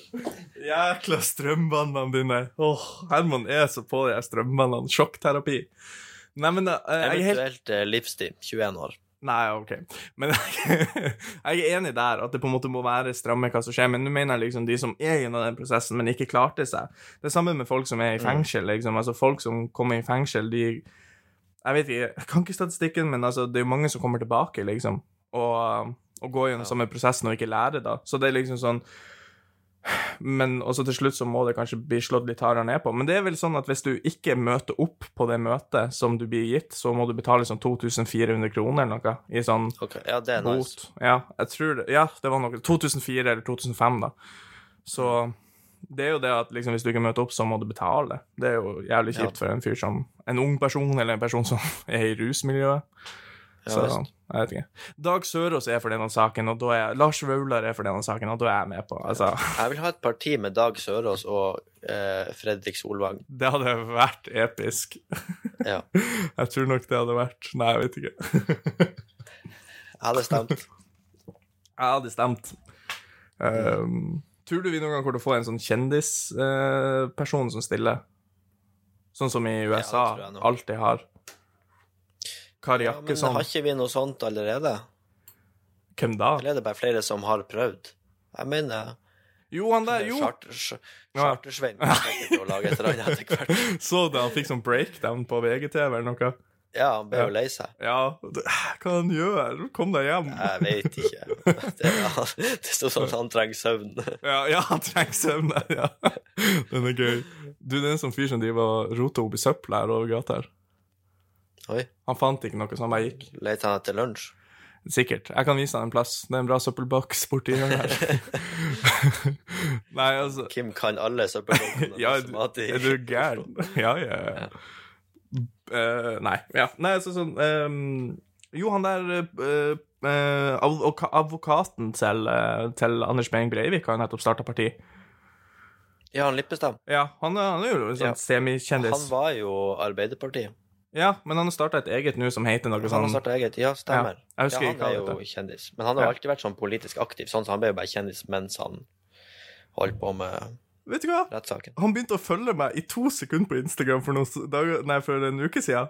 Jækla strømbåndene dine. Åh, Herman er så på de strømbåndene. Sjokkterapi. Nei, men helt Eventuelt eh, livstid, 21 år. Nei, OK. Men jeg er enig der, at det på en måte må være stramme hva som skjer. Men nå mener jeg liksom de som er gjennom den prosessen, men ikke klarte seg. Det er samme med folk som er i fengsel. liksom. Altså Folk som kommer i fengsel, de Jeg vet ikke, jeg kan ikke statistikken, men altså, det er jo mange som kommer tilbake, liksom. Og, og går gjennom samme prosessen og ikke lærer, da. Så det er liksom sånn men også til slutt så må det kanskje bli slått litt hardere ned på. Men det er vel sånn at hvis du ikke møter opp på det møtet som du blir gitt, så må du betale sånn 2400 kroner eller noe i sånn okay. Ja, det er nice. Ja, jeg tror det. Ja, det var noe 2004 eller 2005, da. Så det er jo det at liksom, hvis du ikke møter opp, så må du betale. Det er jo jævlig kjipt for en fyr som En ung person, eller en person som er i rusmiljøet. Så jeg vet ikke. Dag Sørås er for denne saken, og da er Lars Vaular er for denne saken, og da er jeg med på. Altså, Jeg vil ha et parti med Dag Sørås og eh, Fredrik Solvang. det hadde vært episk. Ja. Jeg tror nok det hadde vært Nei, jeg vet ikke. Jeg hadde stemt. Jeg hadde stemt. Um, tror du vi noen gang kommer til å få en sånn kjendisperson som stiller? Sånn som i USA ja, alltid har. Kari Ja, men har ikke vi noe sånt allerede? Hvem da? Eller er det bare flere som har prøvd? Jeg mener Jo, han der. Jo! Charter-. Chartersvein hvert. Så da han fikk sånn breakdown på VGTV eller noe? Ja, han ble jo lei seg. Ja, det- hva han gjør? Kom deg hjem. Jeg vet ikke. Det, ja, det står sånn at han trenger søvn. Ja, ja han trenger søvn. Ja. Den er gøy. Du, det er en sånn fyr som driver og roter opp i søpla her over gata her. Oi, Han fant ikke noe, så han bare gikk. leter han etter lunsj? Sikkert. Jeg kan vise han en plass. Det er en bra søppelboks borti hjørnet her. Nei, altså Kim kan alle søppelboksene. Ja, er du gæren? Ja, ja, ja. Uh, nei, ja. Nei, altså sånn um, Jo, han der uh, uh, Advokaten til, til Anders Behring Breivik har nettopp starta parti. Ja, han Lippestad. Ja, han, han er jo en sånn Ja. semikjendis. Han var jo Arbeiderpartiet. Ja, men han har starta et eget nå som heter noe Han sånn har starta eget. Ja, stemmer. Ja, ja, han er jo kjendis. Men han har jo alltid vært sånn politisk aktiv, sånn, så han ble jo bare kjendis mens han holdt på med Vet du hva? rettssaken. Han begynte å følge meg i to sekunder på Instagram for, noen dager, nei, for en uke siden.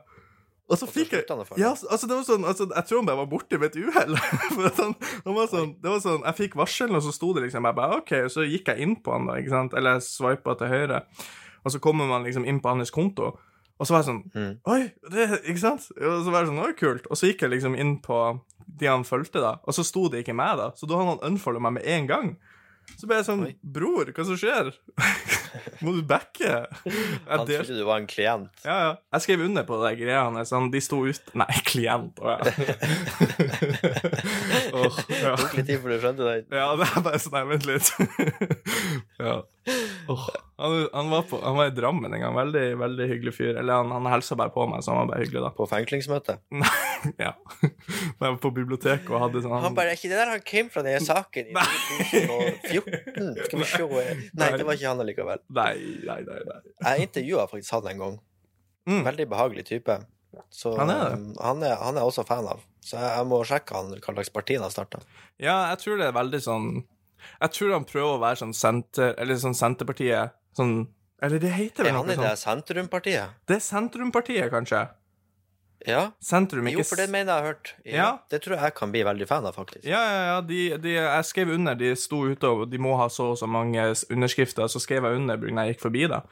Og så fikk jeg han. Ja, altså det var sånn, altså Jeg tror han bare var borte ved et uhell. Han, han var sånn, det var sånn, Jeg fikk varselen, og så sto det liksom Jeg bare OK, og så gikk jeg inn på han, da, ikke sant? Eller jeg sveipa til høyre. Og så kommer man liksom inn på hans konto, og så var jeg sånn Mm. Oi, det, ikke sant? Og så var jeg sånn, oi, kult. Og så gikk jeg liksom inn på de han fulgte, da, og så sto det ikke meg, da. Så da hadde han unfolda meg med en gang. Så ble jeg sånn Oi. Bror, hva som skjer? Må du backe? Han trodde du var en klient. ja, ja. Jeg skrev under på de greiene. Sånn, de sto ut Nei, klient. Å ja. Ja. Det tok litt tid før du skjønte det. Ja, det er bare sånn Nei, vent litt. ja. oh. han, han, var på, han var i Drammen en gang. Veldig veldig hyggelig fyr. Eller han, han hilsa bare på meg, så han var bare hyggelig, da. På fengslingsmøte. ja. Da jeg var på biblioteket og hadde sånn Han bare Er ikke det der han kom fra den saken i 2014? Skal vi se Nei, det var ikke han allikevel. Nei, nei, nei. nei. Jeg intervjua faktisk han en gang. Mm. Veldig behagelig type. Så Han er um, han er, han er også fan av. Så jeg, jeg må sjekke han, hva slags parti han har starta. Ja, jeg tror det er veldig sånn Jeg tror han prøver å være sånn senter... Eller sånn Senterpartiet sånn Eller det heter vel noe sånt? Er han i det sentrumpartiet? Det er Sentrumpartiet, kanskje? Ja. Sentrum, ikke Jo, for det mener jeg har hørt. Ja. Ja. Det tror jeg jeg kan bli veldig fan av, faktisk. Ja, ja, ja. De, de, jeg skrev under. De sto ute og de må ha så og så mange underskrifter. Så skrev jeg under når jeg gikk forbi, da.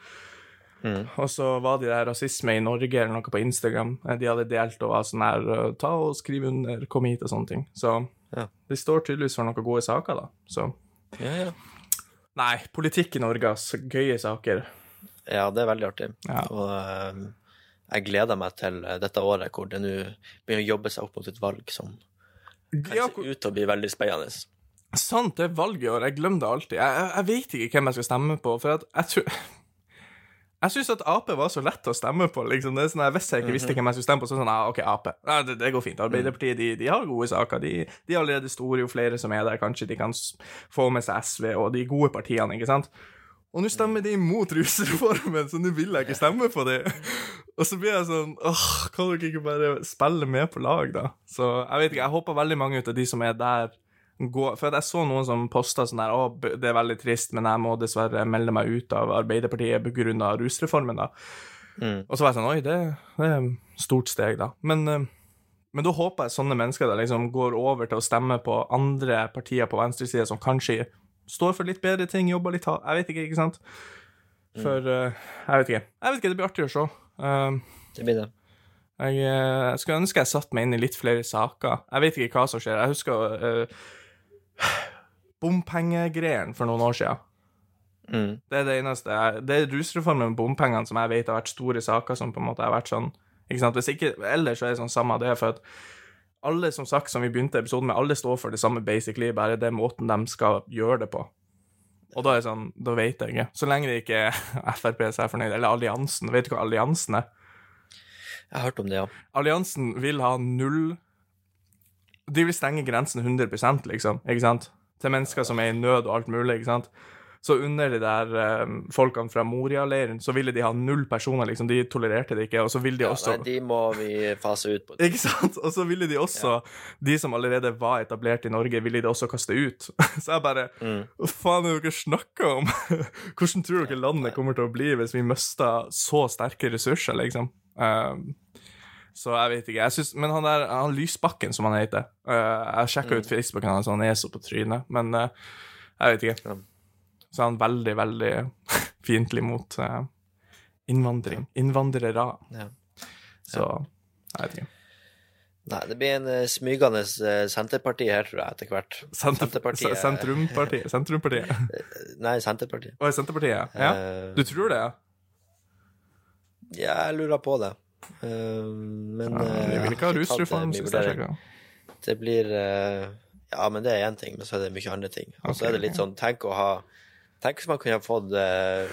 Mm. Og så var de der rasisme i Norge eller noe på Instagram. Eh, De hadde delt og var sånn her eh, Ta og skriv under, kom hit og sånne ting. Så Ja. de står tydeligvis for noen gode saker, da. Så Ja, ja. Nei, politikk i Norge, ass. Gøye saker. ja, det er veldig artig. Ja. Og eh, jeg gleder meg til eh, dette året hvor det nå begynner å jobbe seg opp mot et valg som kan se ut til å bli veldig spennende. Sant, det er valg i år. Jeg glemmer det alltid. Jeg, jeg, jeg vet ikke hvem jeg skal stemme på, for jeg tror Jeg syns at Ap var så lett å stemme på. liksom. Det er sånn, Hvis jeg ikke visste hvem jeg skulle stemme på, så sånn ah, OK, Ap. Ja, det, det går fint. Arbeiderpartiet de, de har gode saker. De, de er allerede store, jo flere som er der. Kanskje de kan få med seg SV og de gode partiene, ikke sant? Og nå stemmer de imot rusreformen, så nå vil jeg ikke stemme på dem. Og så blir jeg sånn åh, Kan dere ikke bare spille med på lag, da? Så jeg vet ikke, jeg håper veldig mange ut av de som er der, går For jeg så noen som posta sånn der Å, det er veldig trist, men jeg må dessverre melde meg ut av Arbeiderpartiet pga. rusreformen, da. Mm. Og så var jeg sånn Oi, det, det er et stort steg, da. Men, eh, men da håper jeg sånne mennesker da liksom går over til å stemme på andre partier på venstresida som kanskje står for litt bedre ting, jobber litt hardt Jeg vet ikke, ikke sant? For eh, Jeg vet ikke. Jeg vet ikke, Det blir artig å se. Uh, Det blir det. jeg, jeg skulle ønske jeg satt meg inn i litt flere saker. Jeg vet ikke hva som skjer. Jeg husker uh, bompengegreiene for noen år siden. Mm. Det er det eneste. jeg- Det er rusreformen med bompengene som jeg vet har vært store saker som på en måte har vært sånn ikke sant? Hvis ikke, Ellers så er det sånn samme det, for at alle som sagt, som vi begynte episoden med, alle står for det samme, basically, bare det er måten de skal gjøre det på. Og da er det sånn, da vet jeg ikke. Så lenge det ikke er Frp som er fornøyd, eller alliansen. Vet du hva alliansen er? Jeg har hørt om det, ja. Alliansen vil ha null De vil stenge grensen 100 liksom, ikke sant? Til mennesker som er i nød og alt mulig, ikke sant? Så under de der um, folkene fra Moria-leiren, så ville de ha null personer, liksom. De tolererte det ikke, og så ville de ja også nei, de må vi fase ut på. Ikke sant? Og så ville de også, de som allerede var etablert i Norge, ville de også kaste ut. Så jeg bare Mm. Hva faen er det dere snakker om? Hvordan tror dere landet kommer til å bli hvis vi mister så sterke ressurser, liksom? Um, så jeg vet ikke. Jeg synes, men han der han Lysbakken, som han heter uh, Jeg sjekka ut Facebooken hans, han er så på trynet, men uh, jeg vet ikke. Så er han veldig, veldig fiendtlig mot uh, innvandring. Innvandrere. Ja. Så jeg vet ikke. Nei, det blir en uh, smygende uh, Senterparti her, tror jeg, etter hvert. Senter, Senterpartiet. Sentrumpartiet. Sentrumpartiet. Nei, Senterpartiet. Å, Senterpartiet? Ja. Du tror det? Ja, jeg lurer på det. Eh, men Ja, Vi vil ikke ha eh, rusreform, mye synes jeg. vurdering. Det blir eh, Ja, men det er én ting, men så er det mye andre ting. Og så okay. er det litt sånn Tenk å ha Tenk hvis man kunne ha fått eh,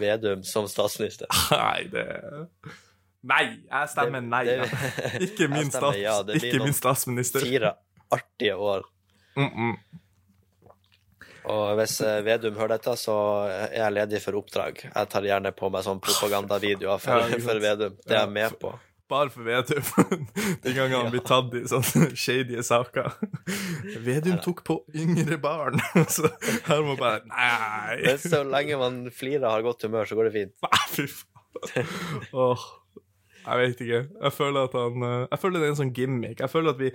Vedum som statsminister. Nei, det Nei! Jeg stemmer nei. det- det, Ikke min, stemmer stats, ja, ikke min statsminister. Fire artige år. Mm -mm. Og hvis eh, Vedum hører dette, så er jeg ledig for oppdrag. Jeg tar gjerne på meg sånn propagandavideoer for, for Vedum. Det er jeg med på. Bare for Vedum. De gangene han blir tatt i sånne shady saker. Vedum tok på yngre barn. Så her må bare Nei! Men så lenge man flirer og har godt humør, så går det fint. Nei, fy faen. Åh, jeg vet ikke. Jeg føler at han eh, Jeg føler det er en sånn gimmick. Jeg føler at vi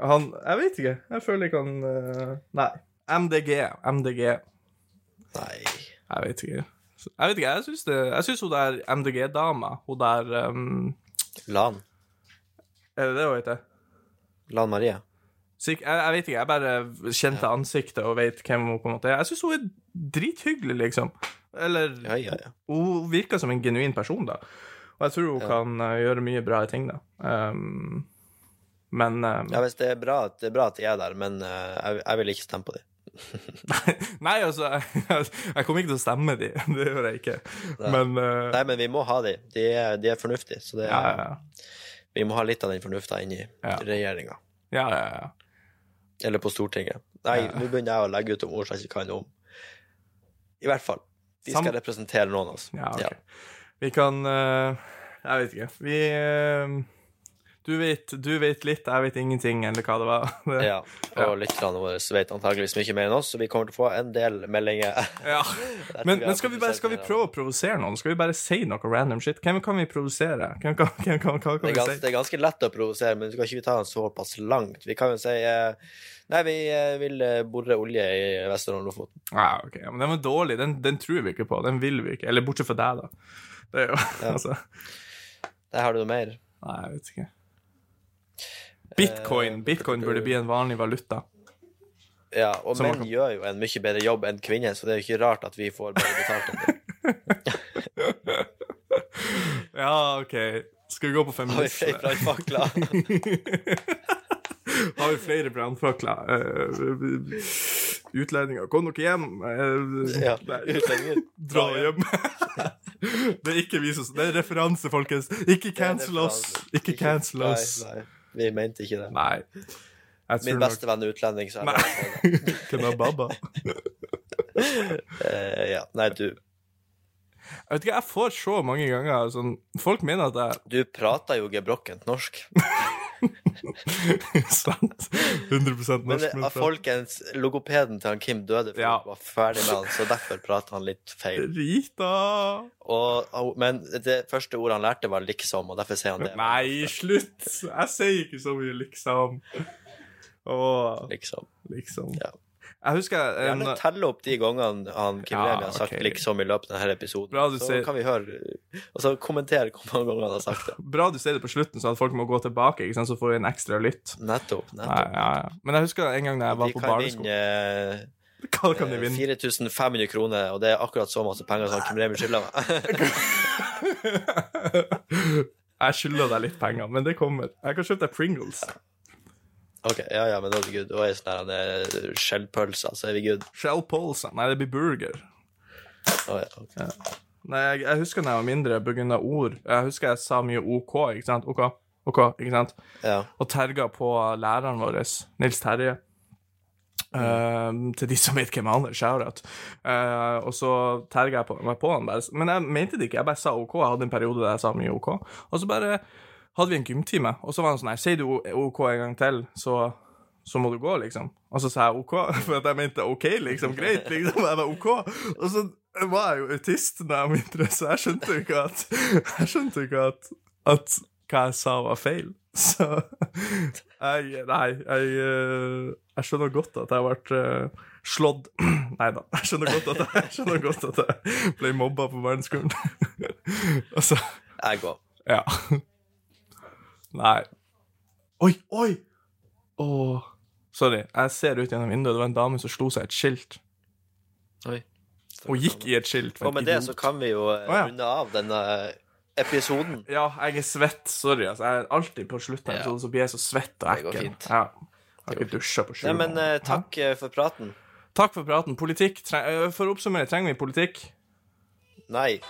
Han Jeg vet ikke. Jeg føler ikke han eh, Nei. MDG. MDG. Nei. Jeg vet ikke. Jeg vet ikke, jeg syns det Jeg syns hun der MDG-dama, hun der um, Lan. Er det det hun heter? Lan Maria. Sik jeg, jeg vet ikke, jeg bare kjente ansiktet og vet hvem hun på en måte er. Jeg syns hun er drithyggelig, liksom. Eller Ja, ja, ja. Hun virker som en genuin person, da. Og jeg tror hun kan eh, gjøre mye bra ting, da. Um, men um, Ja, hvis det er bra, det er bra at de er der, men uh, jeg, jeg vil ikke stemme på dem. Nei, altså, jeg, jeg kommer ikke til å stemme de. Det gjør jeg ikke. Men uh, Nei, men vi må ha de. De er, de er fornuftige, så det ja, ja, ja. vi må ha litt av den fornufta inn i Ja. regjeringa. ja, ja, ja. Eller på Stortinget. Nei, nå begynner jeg å legge ut om ord som jeg ikke kan om. I hvert fall. De Sam- skal representere noen av oss. Ja, ok. Vi kan uh, Jeg vet ikke. Vi eh, Du vet, du vet litt, jeg vet ingenting, eller hva det var. Det, Ja, og lytterne våre vet antageligvis mye mer enn oss, så vi kommer til å få en del meldinger. Ja. Men, men skal, vi bare, skal vi prøve å provosere noen? Skal vi bare si noe random shit? Hvem kan vi provosere? Hvem kan, hvem kan, hva kan Det er, vi ganske, si? det er ganske lett å provosere, men du kan ikke ta den såpass langt. Vi kan jo si eh, Nei, vi eh, vil eh, bore olje i Vesterålen Lofoten. Ja, ok, men den var dårlig. Den, den tror vi ikke på. Den vil vi ikke. Eller bortsett fra deg, da. Det er jo, altså Der har du noe mer. Nei, jeg vet ikke. Bitcoin Bitcoin burde bli en vanlig valuta. Ja, og Som menn kan- gjør jo en mye bedre jobb enn kvinner, så det er jo ikke rart at vi får bare betalt det. Ja, OK. Skal vi gå på Har vi flere brannfakler? Har vi flere brannfakler? Uh, utlendinger, kom dere hjem. Uh, Ja, utlendinger. Dra hjem. det er ikke vi som Det er referanse, folkens. Ikke cancel oss. Ikke cancel oss. Nei, nei, vi mente ikke det. Nei. Min beste venn er utlending, så jeg Nei. Hvem er Baba? Eh, ja. Nei, du, Jeg vet ikke, jeg får så mange ganger sånn Folk mener at jeg du prater jo gebrokkent norsk. Sant. 100 norsk. Men det, folkens, logopeden til han Kim døde før Ja. var ferdig med han, så derfor prater han litt feil. Rita Og, og- men det første ordet han lærte, var liksom, og derfor sier han det. Nei, slutt! Jeg sier ikke så mye liksom. Åh, Liksom. liksom. Ja. Jeg husker um, Gjerne telle opp de gangene han Kim Ja, Remi har sagt ok. 'liksom' i løpet av denne episoden. Bra du så sier- kan vi høre Og så kommentere hvor mange ganger han har sagt det. Bra du sier det på slutten, så at folk må gå tilbake, ikke sant? så får vi en ekstra lytt. Nettopp. Nei, nettopp. ja, ja. Men jeg husker en gang da jeg var De på barneskolen vinne Hva kan de eh, vinne? 4500 kroner, og det er akkurat så masse penger som Kim Remi skylder meg. jeg skylder deg litt penger, men det kommer. Jeg kan kjøpe deg Pringles. Ok, ja, ja, men da er vi good. Da er det sånn eh, skjellpølser, så er vi good. Shell Nei, det blir burger. Oh, ja, ok. Nei, jeg, jeg husker da jeg var mindre av ord. Jeg husker jeg sa mye OK, ikke sant? OK, OK, ikke sant? ja. Og terga på læreren vår, Nils Terje. Eh, til de som vet hvem han er, shout-out. Eh, og så terga jeg på, meg på han bare. Men jeg mente det ikke, jeg bare sa OK. Jeg hadde en periode der jeg sa mye OK. Og så bare hadde vi en gymtime, og så var han sånn her Sier du OK en gang til, så, så må du gå, liksom. Og så sa jeg OK, for at jeg mente OK, liksom. Greit, liksom. Jeg var OK. Og så var jeg jo autist da jeg var mindre, så jeg skjønte jo ikke at Jeg skjønte jo ikke at, at hva jeg sa, var feil. Så jeg Nei, jeg, eh, jeg skjønner godt at jeg ble eh, slått Nei da. Jeg skjønner godt at jeg, skjønner godt at jeg ble mobba på barneskolen. Altså, Jeg òg. ja. Nei. Oi, oi! Åh. Sorry. Jeg ser ut gjennom vinduet. Det var en dame som slo seg et skilt. Oi. Hun gikk i et skilt. Og med det så kan vi jo eh, Å, ja. runde av denne episoden. Ja, jeg er svett. Sorry. altså. Jeg er alltid på slutten av Ja. episoden så blir jeg så svett og Det går ekkel. fint. Ja. Jeg har ikke dusja på sju Nei, men måneder. eh, takk eh, for praten. Takk for praten. Politikk. Tre eh, for å oppsummere, trenger vi politikk? Nei.